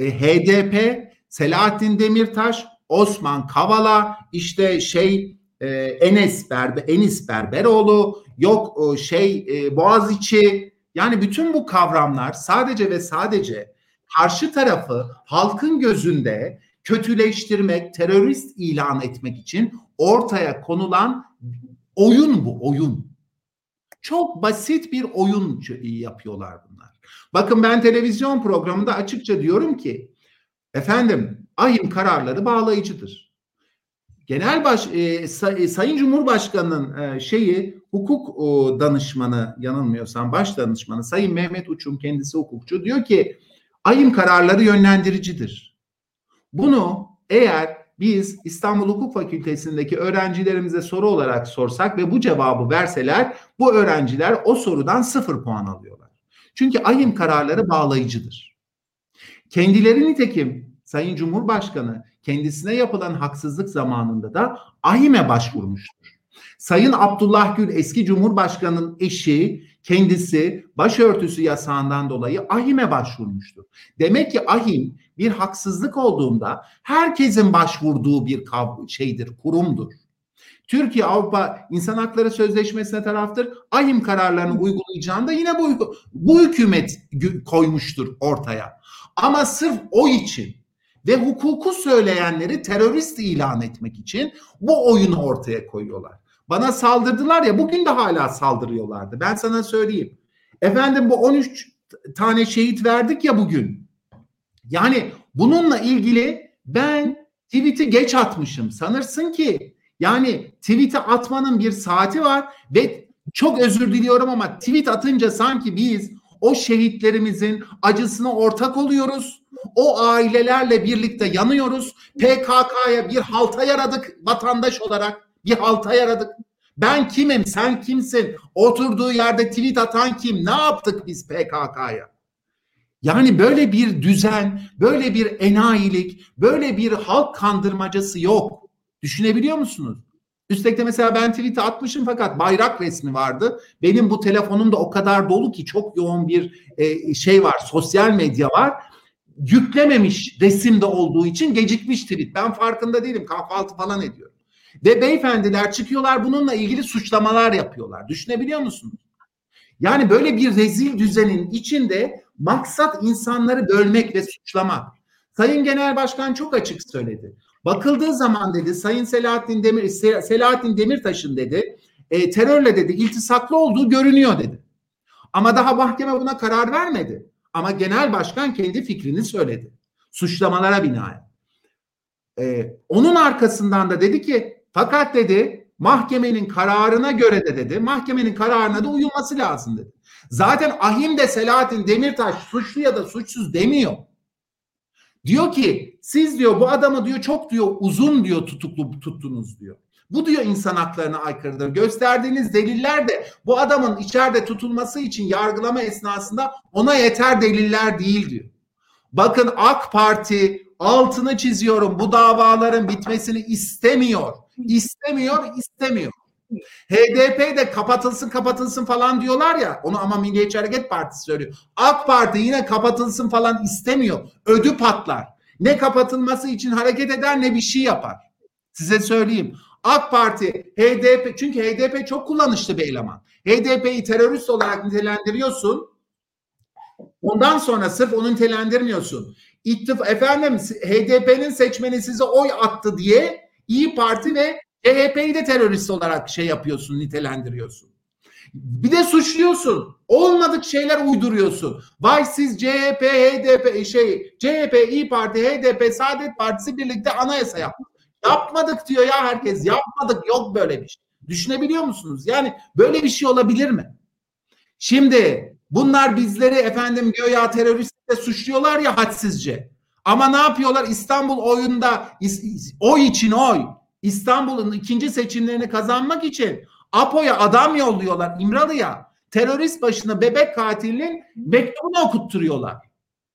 e, HDP, Selahattin Demirtaş, Osman Kavala, işte şey e, Enes Berber, Enis Berberoğlu, yok şey e, Boğaziçi. Yani bütün bu kavramlar sadece ve sadece karşı tarafı halkın gözünde kötüleştirmek, terörist ilan etmek için ortaya konulan oyun bu, oyun. Çok basit bir oyun yapıyorlar bunlar. Bakın ben televizyon programında açıkça diyorum ki efendim ahim kararları bağlayıcıdır. Genel baş e, say, e, Sayın Cumhurbaşkanı'nın e, şeyi hukuk e, danışmanı yanılmıyorsam baş danışmanı Sayın Mehmet Uçum kendisi hukukçu diyor ki ahim kararları yönlendiricidir. Bunu eğer biz İstanbul Hukuk Fakültesindeki öğrencilerimize soru olarak sorsak ve bu cevabı verseler bu öğrenciler o sorudan sıfır puan alıyorlar. Çünkü ayın kararları bağlayıcıdır. Kendileri nitekim Sayın Cumhurbaşkanı kendisine yapılan haksızlık zamanında da AİM'e başvurmuştur. Sayın Abdullah Gül eski Cumhurbaşkanı'nın eşi kendisi başörtüsü yasağından dolayı AHİM'e başvurmuştur. Demek ki AHİM bir haksızlık olduğunda herkesin başvurduğu bir şeydir, kurumdur. Türkiye Avrupa İnsan Hakları Sözleşmesi'ne taraftır. Ahim kararlarını uygulayacağını da yine bu, bu hükümet koymuştur ortaya. Ama sırf o için ve hukuku söyleyenleri terörist ilan etmek için bu oyunu ortaya koyuyorlar. Bana saldırdılar ya bugün de hala saldırıyorlardı. Ben sana söyleyeyim. Efendim bu 13 tane şehit verdik ya bugün. Yani bununla ilgili ben tweet'i geç atmışım. Sanırsın ki yani tweet'i atmanın bir saati var ve çok özür diliyorum ama tweet atınca sanki biz o şehitlerimizin acısına ortak oluyoruz. O ailelerle birlikte yanıyoruz. PKK'ya bir halta yaradık vatandaş olarak. Bir halta yaradık. Ben kimim, sen kimsin? Oturduğu yerde tweet atan kim? Ne yaptık biz PKK'ya? Yani böyle bir düzen, böyle bir enayilik, böyle bir halk kandırmacası yok. Düşünebiliyor musunuz? Üstelik de mesela ben tweet'e atmışım fakat bayrak resmi vardı. Benim bu telefonum da o kadar dolu ki çok yoğun bir e, şey var, sosyal medya var. Yüklememiş resimde olduğu için gecikmiş tweet. Ben farkında değilim. Kahvaltı falan ediyorum. Ve beyefendiler çıkıyorlar bununla ilgili suçlamalar yapıyorlar. Düşünebiliyor musunuz? Yani böyle bir rezil düzenin içinde maksat insanları bölmek ve suçlamak. Sayın Genel Başkan çok açık söyledi. Bakıldığı zaman dedi Sayın Selahattin Demir Selahattin Demirtaş'ın dedi e, terörle dedi iltisaklı olduğu görünüyor dedi. Ama daha mahkeme buna karar vermedi. Ama genel başkan kendi fikrini söyledi. Suçlamalara binaen. Ee, onun arkasından da dedi ki fakat dedi mahkemenin kararına göre de dedi mahkemenin kararına da uyulması lazım dedi. Zaten ahim de Selahattin Demirtaş suçlu ya da suçsuz demiyor. Diyor ki siz diyor bu adamı diyor çok diyor uzun diyor tutuklu tuttunuz diyor. Bu diyor insan haklarına aykırıdır. Gösterdiğiniz deliller de bu adamın içeride tutulması için yargılama esnasında ona yeter deliller değil diyor. Bakın AK Parti altını çiziyorum bu davaların bitmesini istemiyor. İstemiyor, istemiyor. HDP de kapatılsın kapatılsın falan diyorlar ya onu ama Milliyetçi Hareket Partisi söylüyor. AK Parti yine kapatılsın falan istemiyor. Ödü patlar. Ne kapatılması için hareket eder ne bir şey yapar. Size söyleyeyim. AK Parti, HDP çünkü HDP çok kullanışlı bir eleman. HDP'yi terörist olarak nitelendiriyorsun. Ondan sonra sırf onu nitelendirmiyorsun. İttif efendim HDP'nin seçmeni size oy attı diye İyi Parti ve CHP'yi de terörist olarak şey yapıyorsun, nitelendiriyorsun. Bir de suçluyorsun. Olmadık şeyler uyduruyorsun. Vay siz CHP, HDP, şey CHP, İyi Parti, HDP, Saadet Partisi birlikte anayasa yaptı. Yapmadık diyor ya herkes. Yapmadık. Yok böyle bir şey. Düşünebiliyor musunuz? Yani böyle bir şey olabilir mi? Şimdi bunlar bizleri efendim göya teröristle suçluyorlar ya hadsizce. Ama ne yapıyorlar? İstanbul oyunda oy için oy. İstanbul'un ikinci seçimlerini kazanmak için APO'ya adam yolluyorlar İmralı'ya. Terörist başına bebek katilinin mektubunu okutturuyorlar.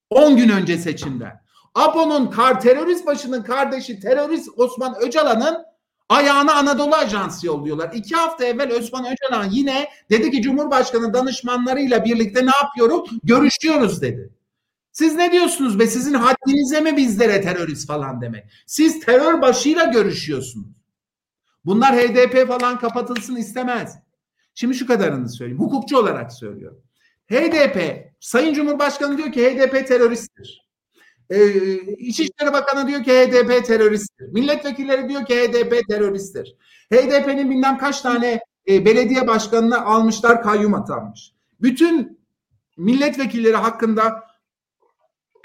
10 gün önce seçimden. APO'nun kar terörist başının kardeşi terörist Osman Öcalan'ın ayağına Anadolu Ajansı yolluyorlar. İki hafta evvel Osman Öcalan yine dedi ki Cumhurbaşkanı danışmanlarıyla birlikte ne yapıyoruz? Görüşüyoruz dedi. Siz ne diyorsunuz be? Sizin haddinize mi bizlere terörist falan demek? Siz terör başıyla görüşüyorsunuz. Bunlar HDP falan kapatılsın istemez. Şimdi şu kadarını söyleyeyim. Hukukçu olarak söylüyorum. HDP, Sayın Cumhurbaşkanı diyor ki HDP teröristtir. Ee, İçişleri Bakanı diyor ki HDP teröristtir. Milletvekilleri diyor ki HDP teröristtir. HDP'nin bilmem kaç tane e, belediye başkanını almışlar kayyum atanmış. Bütün milletvekilleri hakkında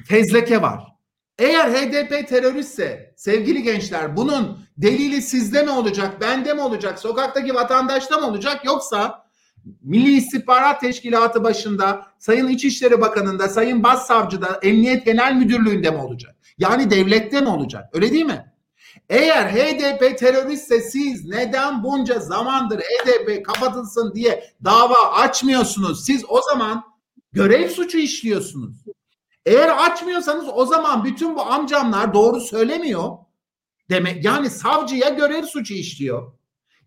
fezleke var. Eğer HDP teröristse sevgili gençler bunun delili sizde mi olacak, bende mi olacak, sokaktaki vatandaşta mı olacak yoksa Milli İstihbarat Teşkilatı başında Sayın İçişleri Bakanı'nda, Sayın Başsavcı'da, Emniyet Genel Müdürlüğü'nde mi olacak? Yani devlette mi olacak? Öyle değil mi? Eğer HDP teröristse siz neden bunca zamandır HDP kapatılsın diye dava açmıyorsunuz? Siz o zaman görev suçu işliyorsunuz. Eğer açmıyorsanız o zaman bütün bu amcamlar doğru söylemiyor. Demek yani savcıya görev suçu işliyor.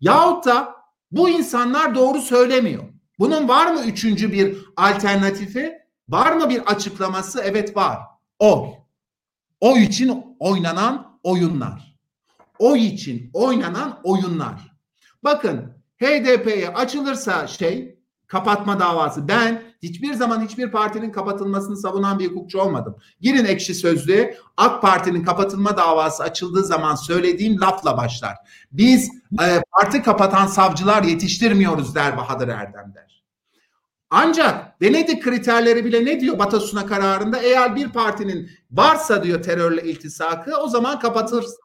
Yahut da bu insanlar doğru söylemiyor. Bunun var mı üçüncü bir alternatifi? Var mı bir açıklaması? Evet var. Oy. Oy için oynanan oyunlar. Oy için oynanan oyunlar. Bakın HDP'ye açılırsa şey kapatma davası. Ben hiçbir zaman hiçbir partinin kapatılmasını savunan bir hukukçu olmadım. Girin ekşi sözlüğe AK Parti'nin kapatılma davası açıldığı zaman söylediğim lafla başlar. Biz e, parti kapatan savcılar yetiştirmiyoruz der Bahadır Erdem der. Ancak Venedik kriterleri bile ne diyor Batasuna kararında? Eğer bir partinin varsa diyor terörle iltisakı o zaman kapatırsın.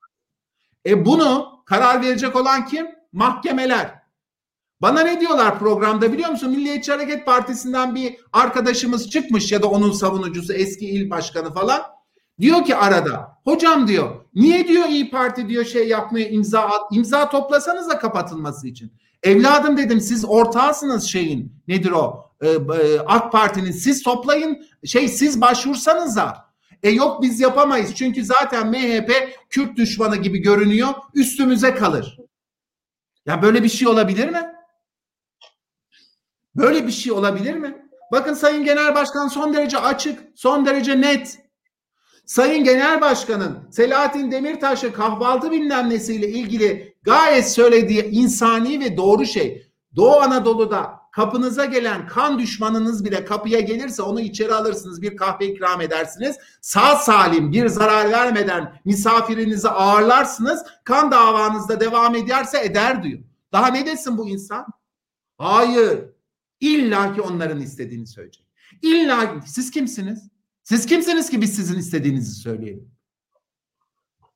E bunu karar verecek olan kim? Mahkemeler. Bana ne diyorlar programda biliyor musun? Milliyetçi Hareket Partisi'nden bir arkadaşımız çıkmış ya da onun savunucusu eski il başkanı falan. Diyor ki arada hocam diyor niye diyor İyi Parti diyor şey yapmaya imza imza toplasanız da kapatılması için. Evladım dedim siz ortağısınız şeyin nedir o ee, e, AK Parti'nin siz toplayın şey siz başvursanıza. E yok biz yapamayız çünkü zaten MHP Kürt düşmanı gibi görünüyor üstümüze kalır. Ya böyle bir şey olabilir mi? Böyle bir şey olabilir mi? Bakın Sayın Genel Başkan son derece açık, son derece net. Sayın Genel Başkan'ın Selahattin Demirtaş'ı kahvaltı bilmem nesiyle ilgili gayet söylediği insani ve doğru şey. Doğu Anadolu'da kapınıza gelen kan düşmanınız bile kapıya gelirse onu içeri alırsınız bir kahve ikram edersiniz. Sağ salim bir zarar vermeden misafirinizi ağırlarsınız. Kan davanızda devam ederse eder diyor. Daha ne desin bu insan? Hayır. İlla ki onların istediğini söyleyecek. İlla siz kimsiniz? Siz kimsiniz ki biz sizin istediğinizi söyleyelim?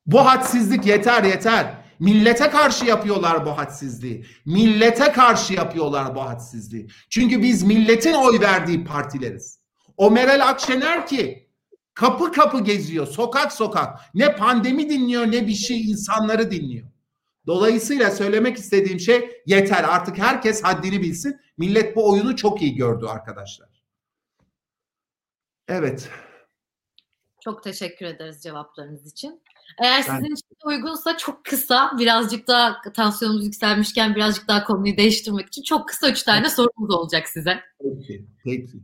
Bu hadsizlik yeter yeter. Millete karşı yapıyorlar bu hadsizliği. Millete karşı yapıyorlar bu hadsizliği. Çünkü biz milletin oy verdiği partileriz. O Meral Akşener ki kapı kapı geziyor, sokak sokak. Ne pandemi dinliyor ne bir şey insanları dinliyor. Dolayısıyla söylemek istediğim şey yeter. Artık herkes haddini bilsin. Millet bu oyunu çok iyi gördü arkadaşlar. Evet. Çok teşekkür ederiz cevaplarınız için. Eğer sizin ben... için uygunsa çok kısa, birazcık daha tansiyonumuz yükselmişken birazcık daha konuyu değiştirmek için çok kısa üç tane sorumuz olacak size. Peki, peki.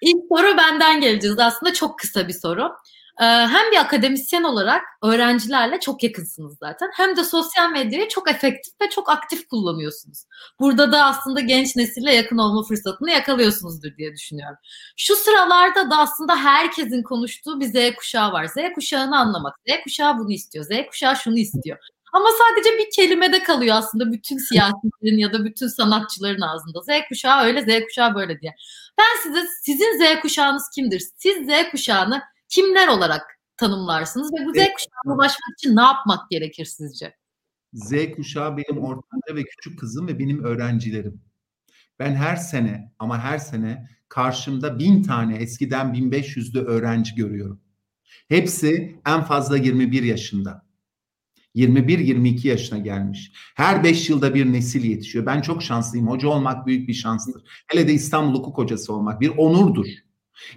İlk soru benden geleceğiz. Aslında çok kısa bir soru. Ee, hem bir akademisyen olarak öğrencilerle çok yakınsınız zaten hem de sosyal medyayı çok efektif ve çok aktif kullanıyorsunuz. Burada da aslında genç nesille yakın olma fırsatını yakalıyorsunuzdur diye düşünüyorum. Şu sıralarda da aslında herkesin konuştuğu bir Z kuşağı var. Z kuşağını anlamak. Z kuşağı bunu istiyor. Z kuşağı şunu istiyor. Ama sadece bir kelimede kalıyor aslında bütün siyasilerin ya da bütün sanatçıların ağzında. Z kuşağı öyle, Z kuşağı böyle diye. Ben size sizin Z kuşağınız kimdir? Siz Z kuşağını kimler olarak tanımlarsınız ve bu Z kuşağına ulaşmak için ne yapmak gerekir sizce? Z kuşağı benim ortamda ve küçük kızım ve benim öğrencilerim. Ben her sene ama her sene karşımda bin tane eskiden 1500'lü öğrenci görüyorum. Hepsi en fazla 21 yaşında. 21-22 yaşına gelmiş. Her 5 yılda bir nesil yetişiyor. Ben çok şanslıyım. Hoca olmak büyük bir şanstır. Hele de İstanbul Hukuk Hocası olmak bir onurdur.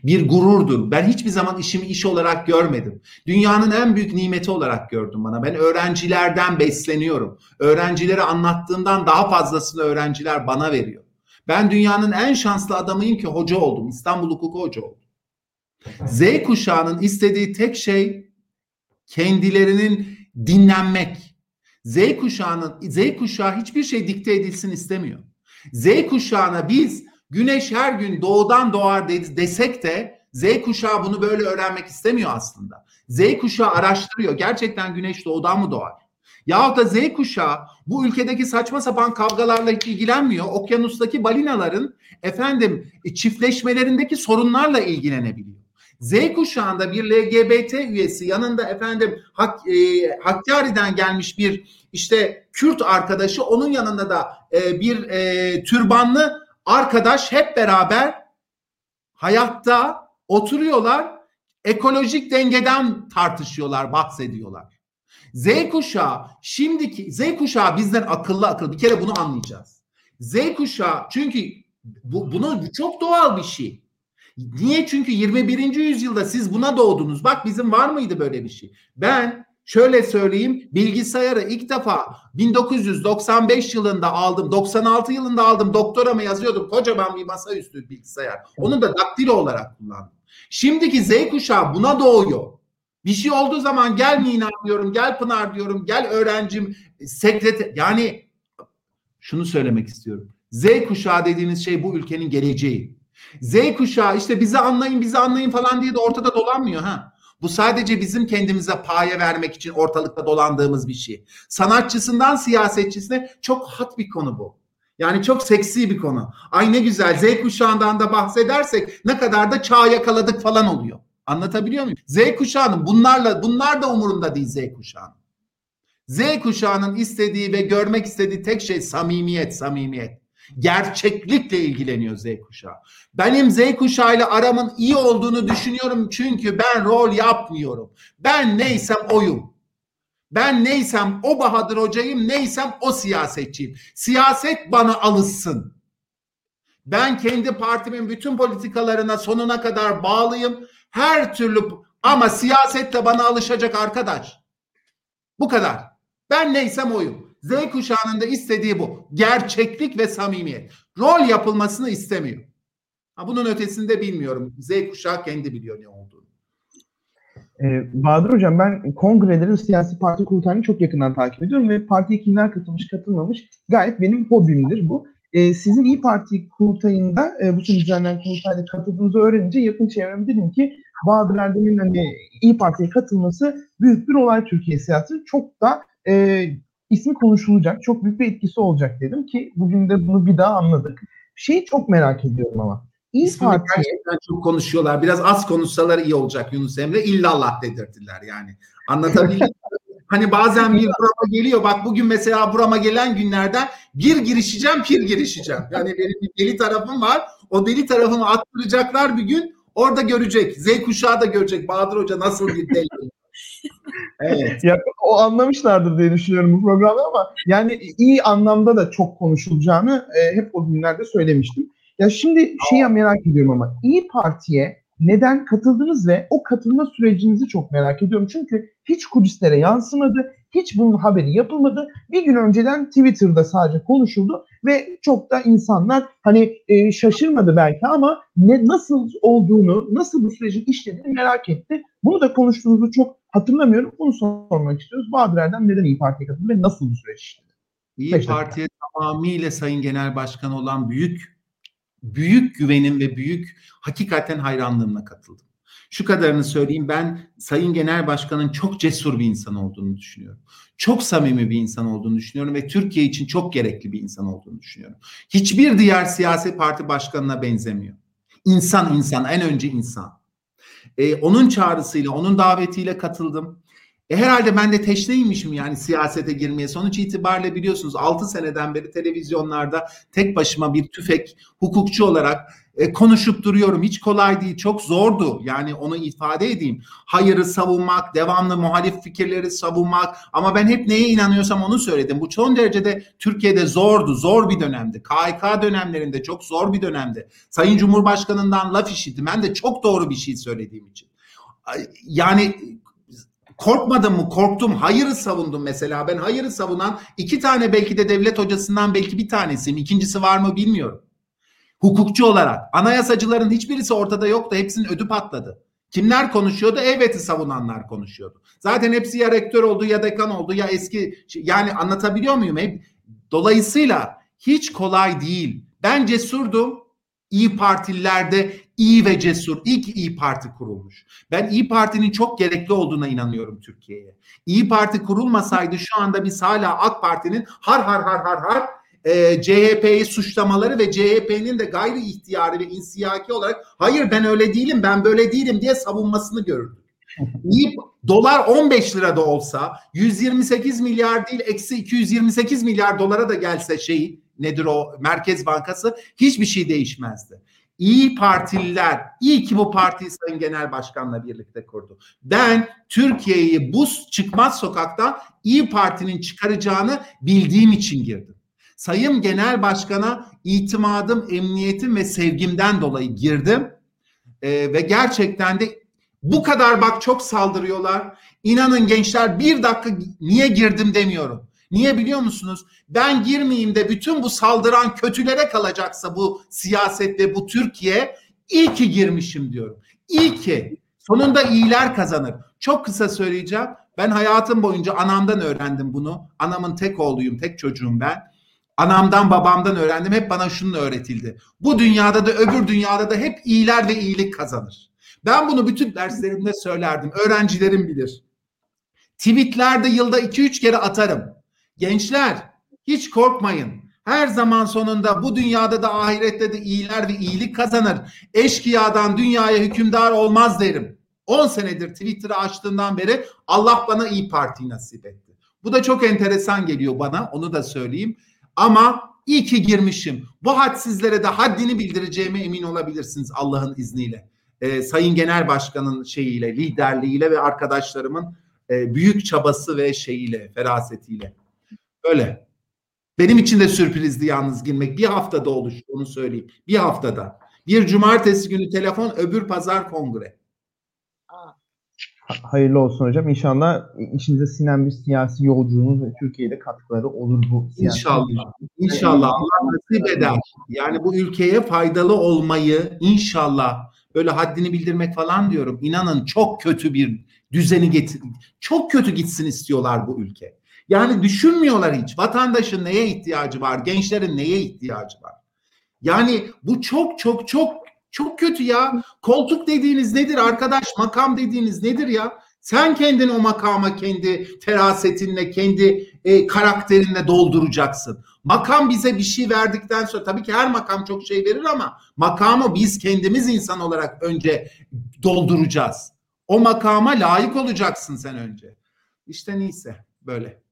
Bir gururdur. Ben hiçbir zaman işimi iş olarak görmedim. Dünyanın en büyük nimeti olarak gördüm bana. Ben öğrencilerden besleniyorum. Öğrencilere anlattığımdan daha fazlasını öğrenciler bana veriyor. Ben dünyanın en şanslı adamıyım ki hoca oldum. İstanbul Hukuku hoca oldum. Z kuşağının istediği tek şey kendilerinin dinlenmek. Z kuşağının Z kuşağı hiçbir şey dikte edilsin istemiyor. Z kuşağına biz güneş her gün doğudan doğar desek de Z kuşağı bunu böyle öğrenmek istemiyor aslında. Z kuşağı araştırıyor. Gerçekten güneş doğudan mı doğar? Yahut da Z kuşağı bu ülkedeki saçma sapan kavgalarla hiç ilgilenmiyor. Okyanustaki balinaların efendim çiftleşmelerindeki sorunlarla ilgilenebiliyor. Z kuşağında bir LGBT üyesi yanında efendim Hak, e, Hakkari'den gelmiş bir işte Kürt arkadaşı onun yanında da e, bir e, türbanlı arkadaş hep beraber hayatta oturuyorlar ekolojik dengeden tartışıyorlar bahsediyorlar. Z kuşağı şimdiki Z kuşağı bizden akıllı akıllı bir kere bunu anlayacağız. Z kuşağı çünkü bu, bunu çok doğal bir şey. Niye? Çünkü 21. yüzyılda siz buna doğdunuz. Bak bizim var mıydı böyle bir şey? Ben şöyle söyleyeyim bilgisayarı ilk defa 1995 yılında aldım. 96 yılında aldım. Doktoramı yazıyordum. Kocaman bir masaüstü bilgisayar. Onu da daktilo olarak kullandım. Şimdiki Z kuşağı buna doğuyor. Bir şey olduğu zaman gel Mina diyorum, gel Pınar diyorum, gel öğrencim, sekreter. Yani şunu söylemek istiyorum. Z kuşağı dediğiniz şey bu ülkenin geleceği. Z kuşağı işte bizi anlayın bizi anlayın falan diye de ortada dolanmıyor ha. Bu sadece bizim kendimize paye vermek için ortalıkta dolandığımız bir şey. Sanatçısından siyasetçisine çok hat bir konu bu. Yani çok seksi bir konu. Ay ne güzel Z kuşağından da bahsedersek ne kadar da çağ yakaladık falan oluyor. Anlatabiliyor muyum? Z kuşağının bunlarla bunlar da umurunda değil Z kuşağının. Z kuşağının istediği ve görmek istediği tek şey samimiyet, samimiyet. Gerçeklikle ilgileniyor Z kuşağı. Benim Z kuşağıyla aramın iyi olduğunu düşünüyorum çünkü ben rol yapmıyorum. Ben neysem oyum. Ben neysem o Bahadır Hoca'yım, neysem o siyasetçiyim. Siyaset bana alışsın. Ben kendi partimin bütün politikalarına sonuna kadar bağlıyım. Her türlü ama siyaset de bana alışacak arkadaş. Bu kadar. Ben neysem oyum. Z kuşağının da istediği bu. Gerçeklik ve samimiyet. Rol yapılmasını istemiyor. Ha, bunun ötesinde bilmiyorum. Z kuşağı kendi biliyor ne olduğunu. Ee, Bahadır Hocam ben kongreleri siyasi parti kurultayını çok yakından takip ediyorum ve partiye kimler katılmış katılmamış gayet benim hobimdir bu. Ee, sizin İyi Parti kurultayında e, bu sene düzenlenen kurultayda katıldığınızı öğrenince yakın çevrem dedim ki Bahadır Erdem'in hani İyi Parti'ye katılması büyük bir olay Türkiye siyaseti. Çok da e, ismi konuşulacak, çok büyük bir etkisi olacak dedim ki bugün de bunu bir daha anladık. Şeyi çok merak ediyorum ama. İyi İsmini Parti gerçekten çok konuşuyorlar. Biraz az konuşsalar iyi olacak Yunus Emre. İllallah dedirdiler yani. Anlatabildim Hani bazen bir burama geliyor. Bak bugün mesela burama gelen günlerden bir girişeceğim, pir girişeceğim. Yani benim bir deli tarafım var. O deli tarafımı attıracaklar bir gün. Orada görecek. Z kuşağı da görecek. Bahadır Hoca nasıl bir deli. Evet. Ya, o anlamışlardır diye düşünüyorum bu programda ama yani iyi anlamda da çok konuşulacağını e, hep o günlerde söylemiştim. Ya şimdi şeyi merak ediyorum ama İyi Parti'ye neden katıldınız ve o katılma sürecinizi çok merak ediyorum. Çünkü hiç kulislere yansımadı, hiç bunun haberi yapılmadı. Bir gün önceden Twitter'da sadece konuşuldu ve çok da insanlar hani e, şaşırmadı belki ama ne nasıl olduğunu, nasıl bu sürecin işlediğini merak etti. Bunu da konuştuğunuzu çok hatırlamıyorum. Bunu sormak istiyoruz. Bahadır Erdem neden İyi Parti'ye katıldı ve nasıl bu süreç işledi? İyi Parti'ye tamamıyla Sayın Genel Başkan olan büyük büyük güvenim ve büyük hakikaten hayranlığımla katıldım. Şu kadarını söyleyeyim ben Sayın Genel Başkan'ın çok cesur bir insan olduğunu düşünüyorum. Çok samimi bir insan olduğunu düşünüyorum ve Türkiye için çok gerekli bir insan olduğunu düşünüyorum. Hiçbir diğer siyasi parti başkanına benzemiyor. İnsan insan en önce insan. Ee, onun çağrısıyla onun davetiyle katıldım. E herhalde ben de teşneymişim yani siyasete girmeye. Sonuç itibariyle biliyorsunuz 6 seneden beri televizyonlarda tek başıma bir tüfek hukukçu olarak e, konuşup duruyorum. Hiç kolay değil, çok zordu. Yani onu ifade edeyim. Hayırı savunmak, devamlı muhalif fikirleri savunmak ama ben hep neye inanıyorsam onu söyledim. Bu son derecede Türkiye'de zordu, zor bir dönemdi. KHK dönemlerinde çok zor bir dönemdi. Sayın Cumhurbaşkanı'ndan laf işittim. Ben de çok doğru bir şey söylediğim için. Yani Korkmadım mı? Korktum. Hayırı savundum mesela. Ben hayırı savunan iki tane belki de devlet hocasından belki bir tanesiyim. İkincisi var mı bilmiyorum. Hukukçu olarak. Anayasacıların hiçbirisi ortada yoktu. Hepsinin ödü patladı. Kimler konuşuyordu? Evet'i savunanlar konuşuyordu. Zaten hepsi ya rektör oldu ya dekan oldu ya eski yani anlatabiliyor muyum? Hep dolayısıyla hiç kolay değil. Ben cesurdum. İyi Partililerde iyi ve cesur. İlk İyi Parti kurulmuş. Ben İyi Parti'nin çok gerekli olduğuna inanıyorum Türkiye'ye. İyi Parti kurulmasaydı şu anda biz hala AK Parti'nin har har har har har e, CHP'yi suçlamaları ve CHP'nin de gayri ihtiyari ve insiyaki olarak hayır ben öyle değilim ben böyle değilim diye savunmasını görürdük. İyi, dolar 15 lira da olsa 128 milyar değil eksi 228 milyar dolara da gelse şey nedir o Merkez Bankası hiçbir şey değişmezdi. İyi Partililer, iyi ki bu partiyi Sayın Genel Başkan'la birlikte kurdu. Ben Türkiye'yi bu çıkmaz sokakta İyi Parti'nin çıkaracağını bildiğim için girdim. Sayın Genel Başkan'a itimadım, emniyetim ve sevgimden dolayı girdim. Ee, ve gerçekten de bu kadar bak çok saldırıyorlar. İnanın gençler bir dakika niye girdim demiyorum. Niye biliyor musunuz? Ben girmeyeyim de bütün bu saldıran kötülere kalacaksa bu siyaset ve bu Türkiye iyi ki girmişim diyorum. İyi ki. Sonunda iyiler kazanır. Çok kısa söyleyeceğim. Ben hayatım boyunca anamdan öğrendim bunu. Anamın tek oğluyum, tek çocuğum ben. Anamdan babamdan öğrendim. Hep bana şunu öğretildi. Bu dünyada da öbür dünyada da hep iyiler ve iyilik kazanır. Ben bunu bütün derslerimde söylerdim. Öğrencilerim bilir. Tweetlerde yılda 2-3 kere atarım. Gençler hiç korkmayın. Her zaman sonunda bu dünyada da ahirette de iyiler ve iyilik kazanır. Eşkıyadan dünyaya hükümdar olmaz derim. 10 senedir Twitter'ı açtığından beri Allah bana iyi parti nasip etti. Bu da çok enteresan geliyor bana onu da söyleyeyim. Ama iyi ki girmişim. Bu hadsizlere de haddini bildireceğime emin olabilirsiniz Allah'ın izniyle. Ee, Sayın Genel Başkan'ın şeyiyle, liderliğiyle ve arkadaşlarımın e, büyük çabası ve şeyiyle, ferasetiyle. Öyle. Benim için de sürprizdi yalnız girmek. Bir haftada oluştu onu söyleyeyim. Bir haftada. Bir cumartesi günü telefon, öbür pazar kongre. Hayırlı olsun hocam. İnşallah içinize sinen bir siyasi yolculuğunuz ve Türkiye'de katkıları olur bu siyasi. İnşallah. İnşallah Allah nasip eder. Yani bu ülkeye faydalı olmayı inşallah böyle haddini bildirmek falan diyorum. İnanın çok kötü bir düzeni getir. Çok kötü gitsin istiyorlar bu ülke. Yani düşünmüyorlar hiç. Vatandaşın neye ihtiyacı var? Gençlerin neye ihtiyacı var? Yani bu çok çok çok çok kötü ya. Koltuk dediğiniz nedir arkadaş? Makam dediğiniz nedir ya? Sen kendini o makama kendi ferasetinle, kendi e, karakterinle dolduracaksın. Makam bize bir şey verdikten sonra tabii ki her makam çok şey verir ama makamı biz kendimiz insan olarak önce dolduracağız. O makama layık olacaksın sen önce. İşte neyse böyle.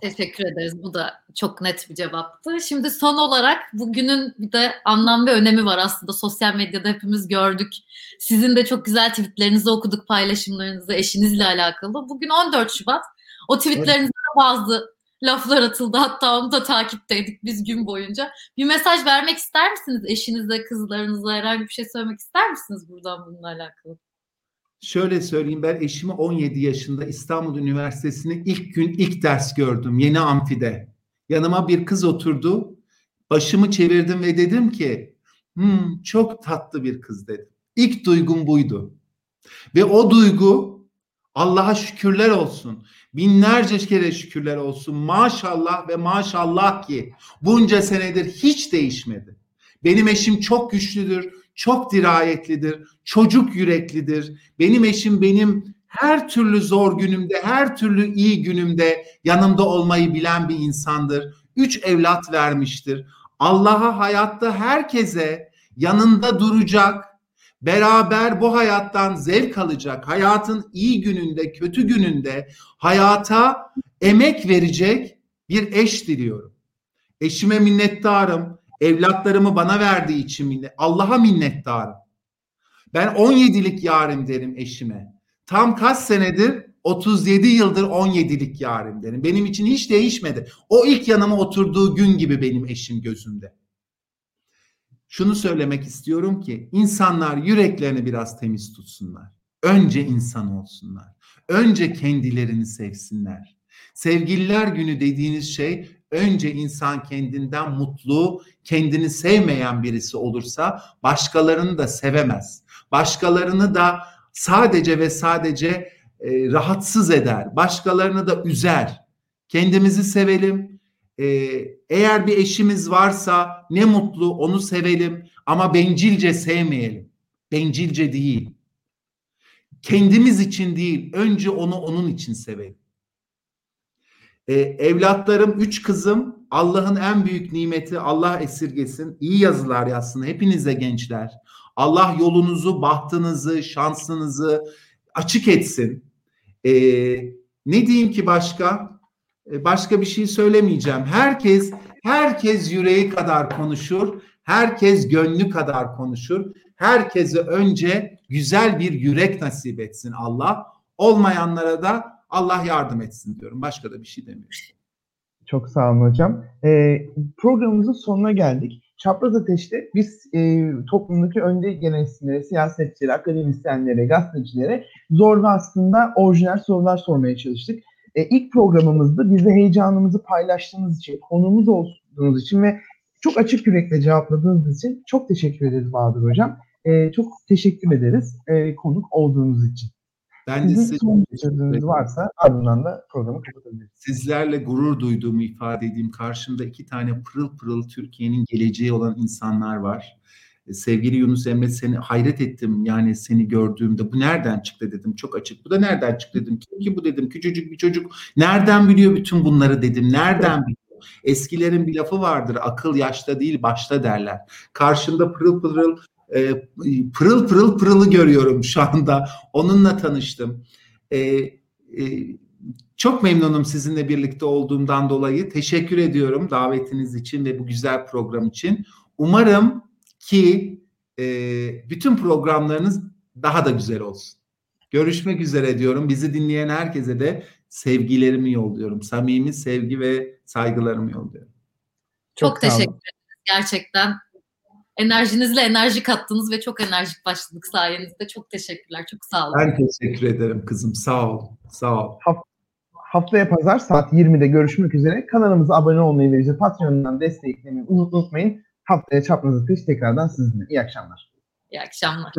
Teşekkür ederiz. Bu da çok net bir cevaptı. Şimdi son olarak bugünün bir de anlam ve önemi var aslında. Sosyal medyada hepimiz gördük. Sizin de çok güzel tweetlerinizi okuduk, paylaşımlarınızı eşinizle alakalı. Bugün 14 Şubat. O tweetlerinizde evet. bazı laflar atıldı. Hatta onu da takipteydik biz gün boyunca. Bir mesaj vermek ister misiniz eşinize, kızlarınıza? Herhangi bir şey söylemek ister misiniz buradan bununla alakalı? Şöyle söyleyeyim ben eşimi 17 yaşında İstanbul Üniversitesi'ne ilk gün ilk ders gördüm yeni amfide. Yanıma bir kız oturdu. Başımı çevirdim ve dedim ki hmm, çok tatlı bir kız dedim. İlk duygum buydu. Ve o duygu Allah'a şükürler olsun. Binlerce kere şükürler olsun. Maşallah ve maşallah ki bunca senedir hiç değişmedi. Benim eşim çok güçlüdür, çok dirayetlidir, çocuk yüreklidir. Benim eşim benim her türlü zor günümde, her türlü iyi günümde yanımda olmayı bilen bir insandır. Üç evlat vermiştir. Allah'a hayatta herkese yanında duracak, beraber bu hayattan zevk alacak, hayatın iyi gününde, kötü gününde hayata emek verecek bir eş diliyorum. Eşime minnettarım. Evlatlarımı bana verdiği için minnet. Allah'a minnettarım. Ben 17'lik yarim derim eşime. Tam kaç senedir 37 yıldır 17'lik yarim derim. Benim için hiç değişmedi. O ilk yanıma oturduğu gün gibi benim eşim gözümde. Şunu söylemek istiyorum ki insanlar yüreklerini biraz temiz tutsunlar. Önce insan olsunlar. Önce kendilerini sevsinler. Sevgililer günü dediğiniz şey önce insan kendinden mutlu, kendini sevmeyen birisi olursa başkalarını da sevemez. Başkalarını da sadece ve sadece e, rahatsız eder. Başkalarını da üzer. Kendimizi sevelim. E, eğer bir eşimiz varsa ne mutlu onu sevelim ama bencilce sevmeyelim. Bencilce değil. Kendimiz için değil, önce onu onun için sevelim. Ee, evlatlarım, üç kızım Allah'ın en büyük nimeti Allah esirgesin. İyi yazılar yazsın hepinize gençler. Allah yolunuzu, bahtınızı, şansınızı açık etsin. Ee, ne diyeyim ki başka? Ee, başka bir şey söylemeyeceğim. Herkes, herkes yüreği kadar konuşur. Herkes gönlü kadar konuşur. Herkese önce güzel bir yürek nasip etsin Allah. Olmayanlara da Allah yardım etsin diyorum. Başka da bir şey demiyorum. Çok sağ olun hocam. E, programımızın sonuna geldik. Çapraz Ateş'te biz e, toplumdaki önde gelen isimlere, siyasetçilere, akademisyenlere, gazetecilere zor ve aslında orijinal sorular sormaya çalıştık. E, ilk programımızda bize heyecanımızı paylaştığınız için, konuğumuz olduğunuz için ve çok açık yürekle cevapladığınız için çok teşekkür ederiz Bahadır Hocam. E, çok teşekkür ederiz e, konuk olduğunuz için. Ben de size sözünüz varsa ardından da programı kapatabiliriz. sizlerle gurur duyduğumu ifade edeyim. Karşımda iki tane pırıl pırıl Türkiye'nin geleceği olan insanlar var. E, Sevgili Yunus Emre seni hayret ettim yani seni gördüğümde bu nereden çıktı dedim çok açık. Bu da nereden çıktı dedim. Kim ki bu dedim küçücük bir çocuk nereden biliyor bütün bunları dedim. Nereden biliyor? Eskilerin bir lafı vardır akıl yaşta değil başta derler. Karşında pırıl pırıl e, pırıl pırıl pırılı görüyorum şu anda. Onunla tanıştım. E, e, çok memnunum sizinle birlikte olduğumdan dolayı. Teşekkür ediyorum davetiniz için ve bu güzel program için. Umarım ki e, bütün programlarınız daha da güzel olsun. Görüşmek üzere diyorum. Bizi dinleyen herkese de sevgilerimi yolluyorum. Samimi sevgi ve saygılarımı yolluyorum. Çok, Çok teşekkür ederiz gerçekten. Enerjinizle enerji kattınız ve çok enerjik başladık sayenizde. Çok teşekkürler. Çok sağ olun. Ben teşekkür ederim kızım. Sağ ol. Sağ ol. Haftaya pazar saat 20'de görüşmek üzere. Kanalımıza abone olmayı ve bizi Patreon'dan desteklemeyi unutmayın. Haftaya çapraz atış tekrardan sizinle. İyi akşamlar. İyi akşamlar.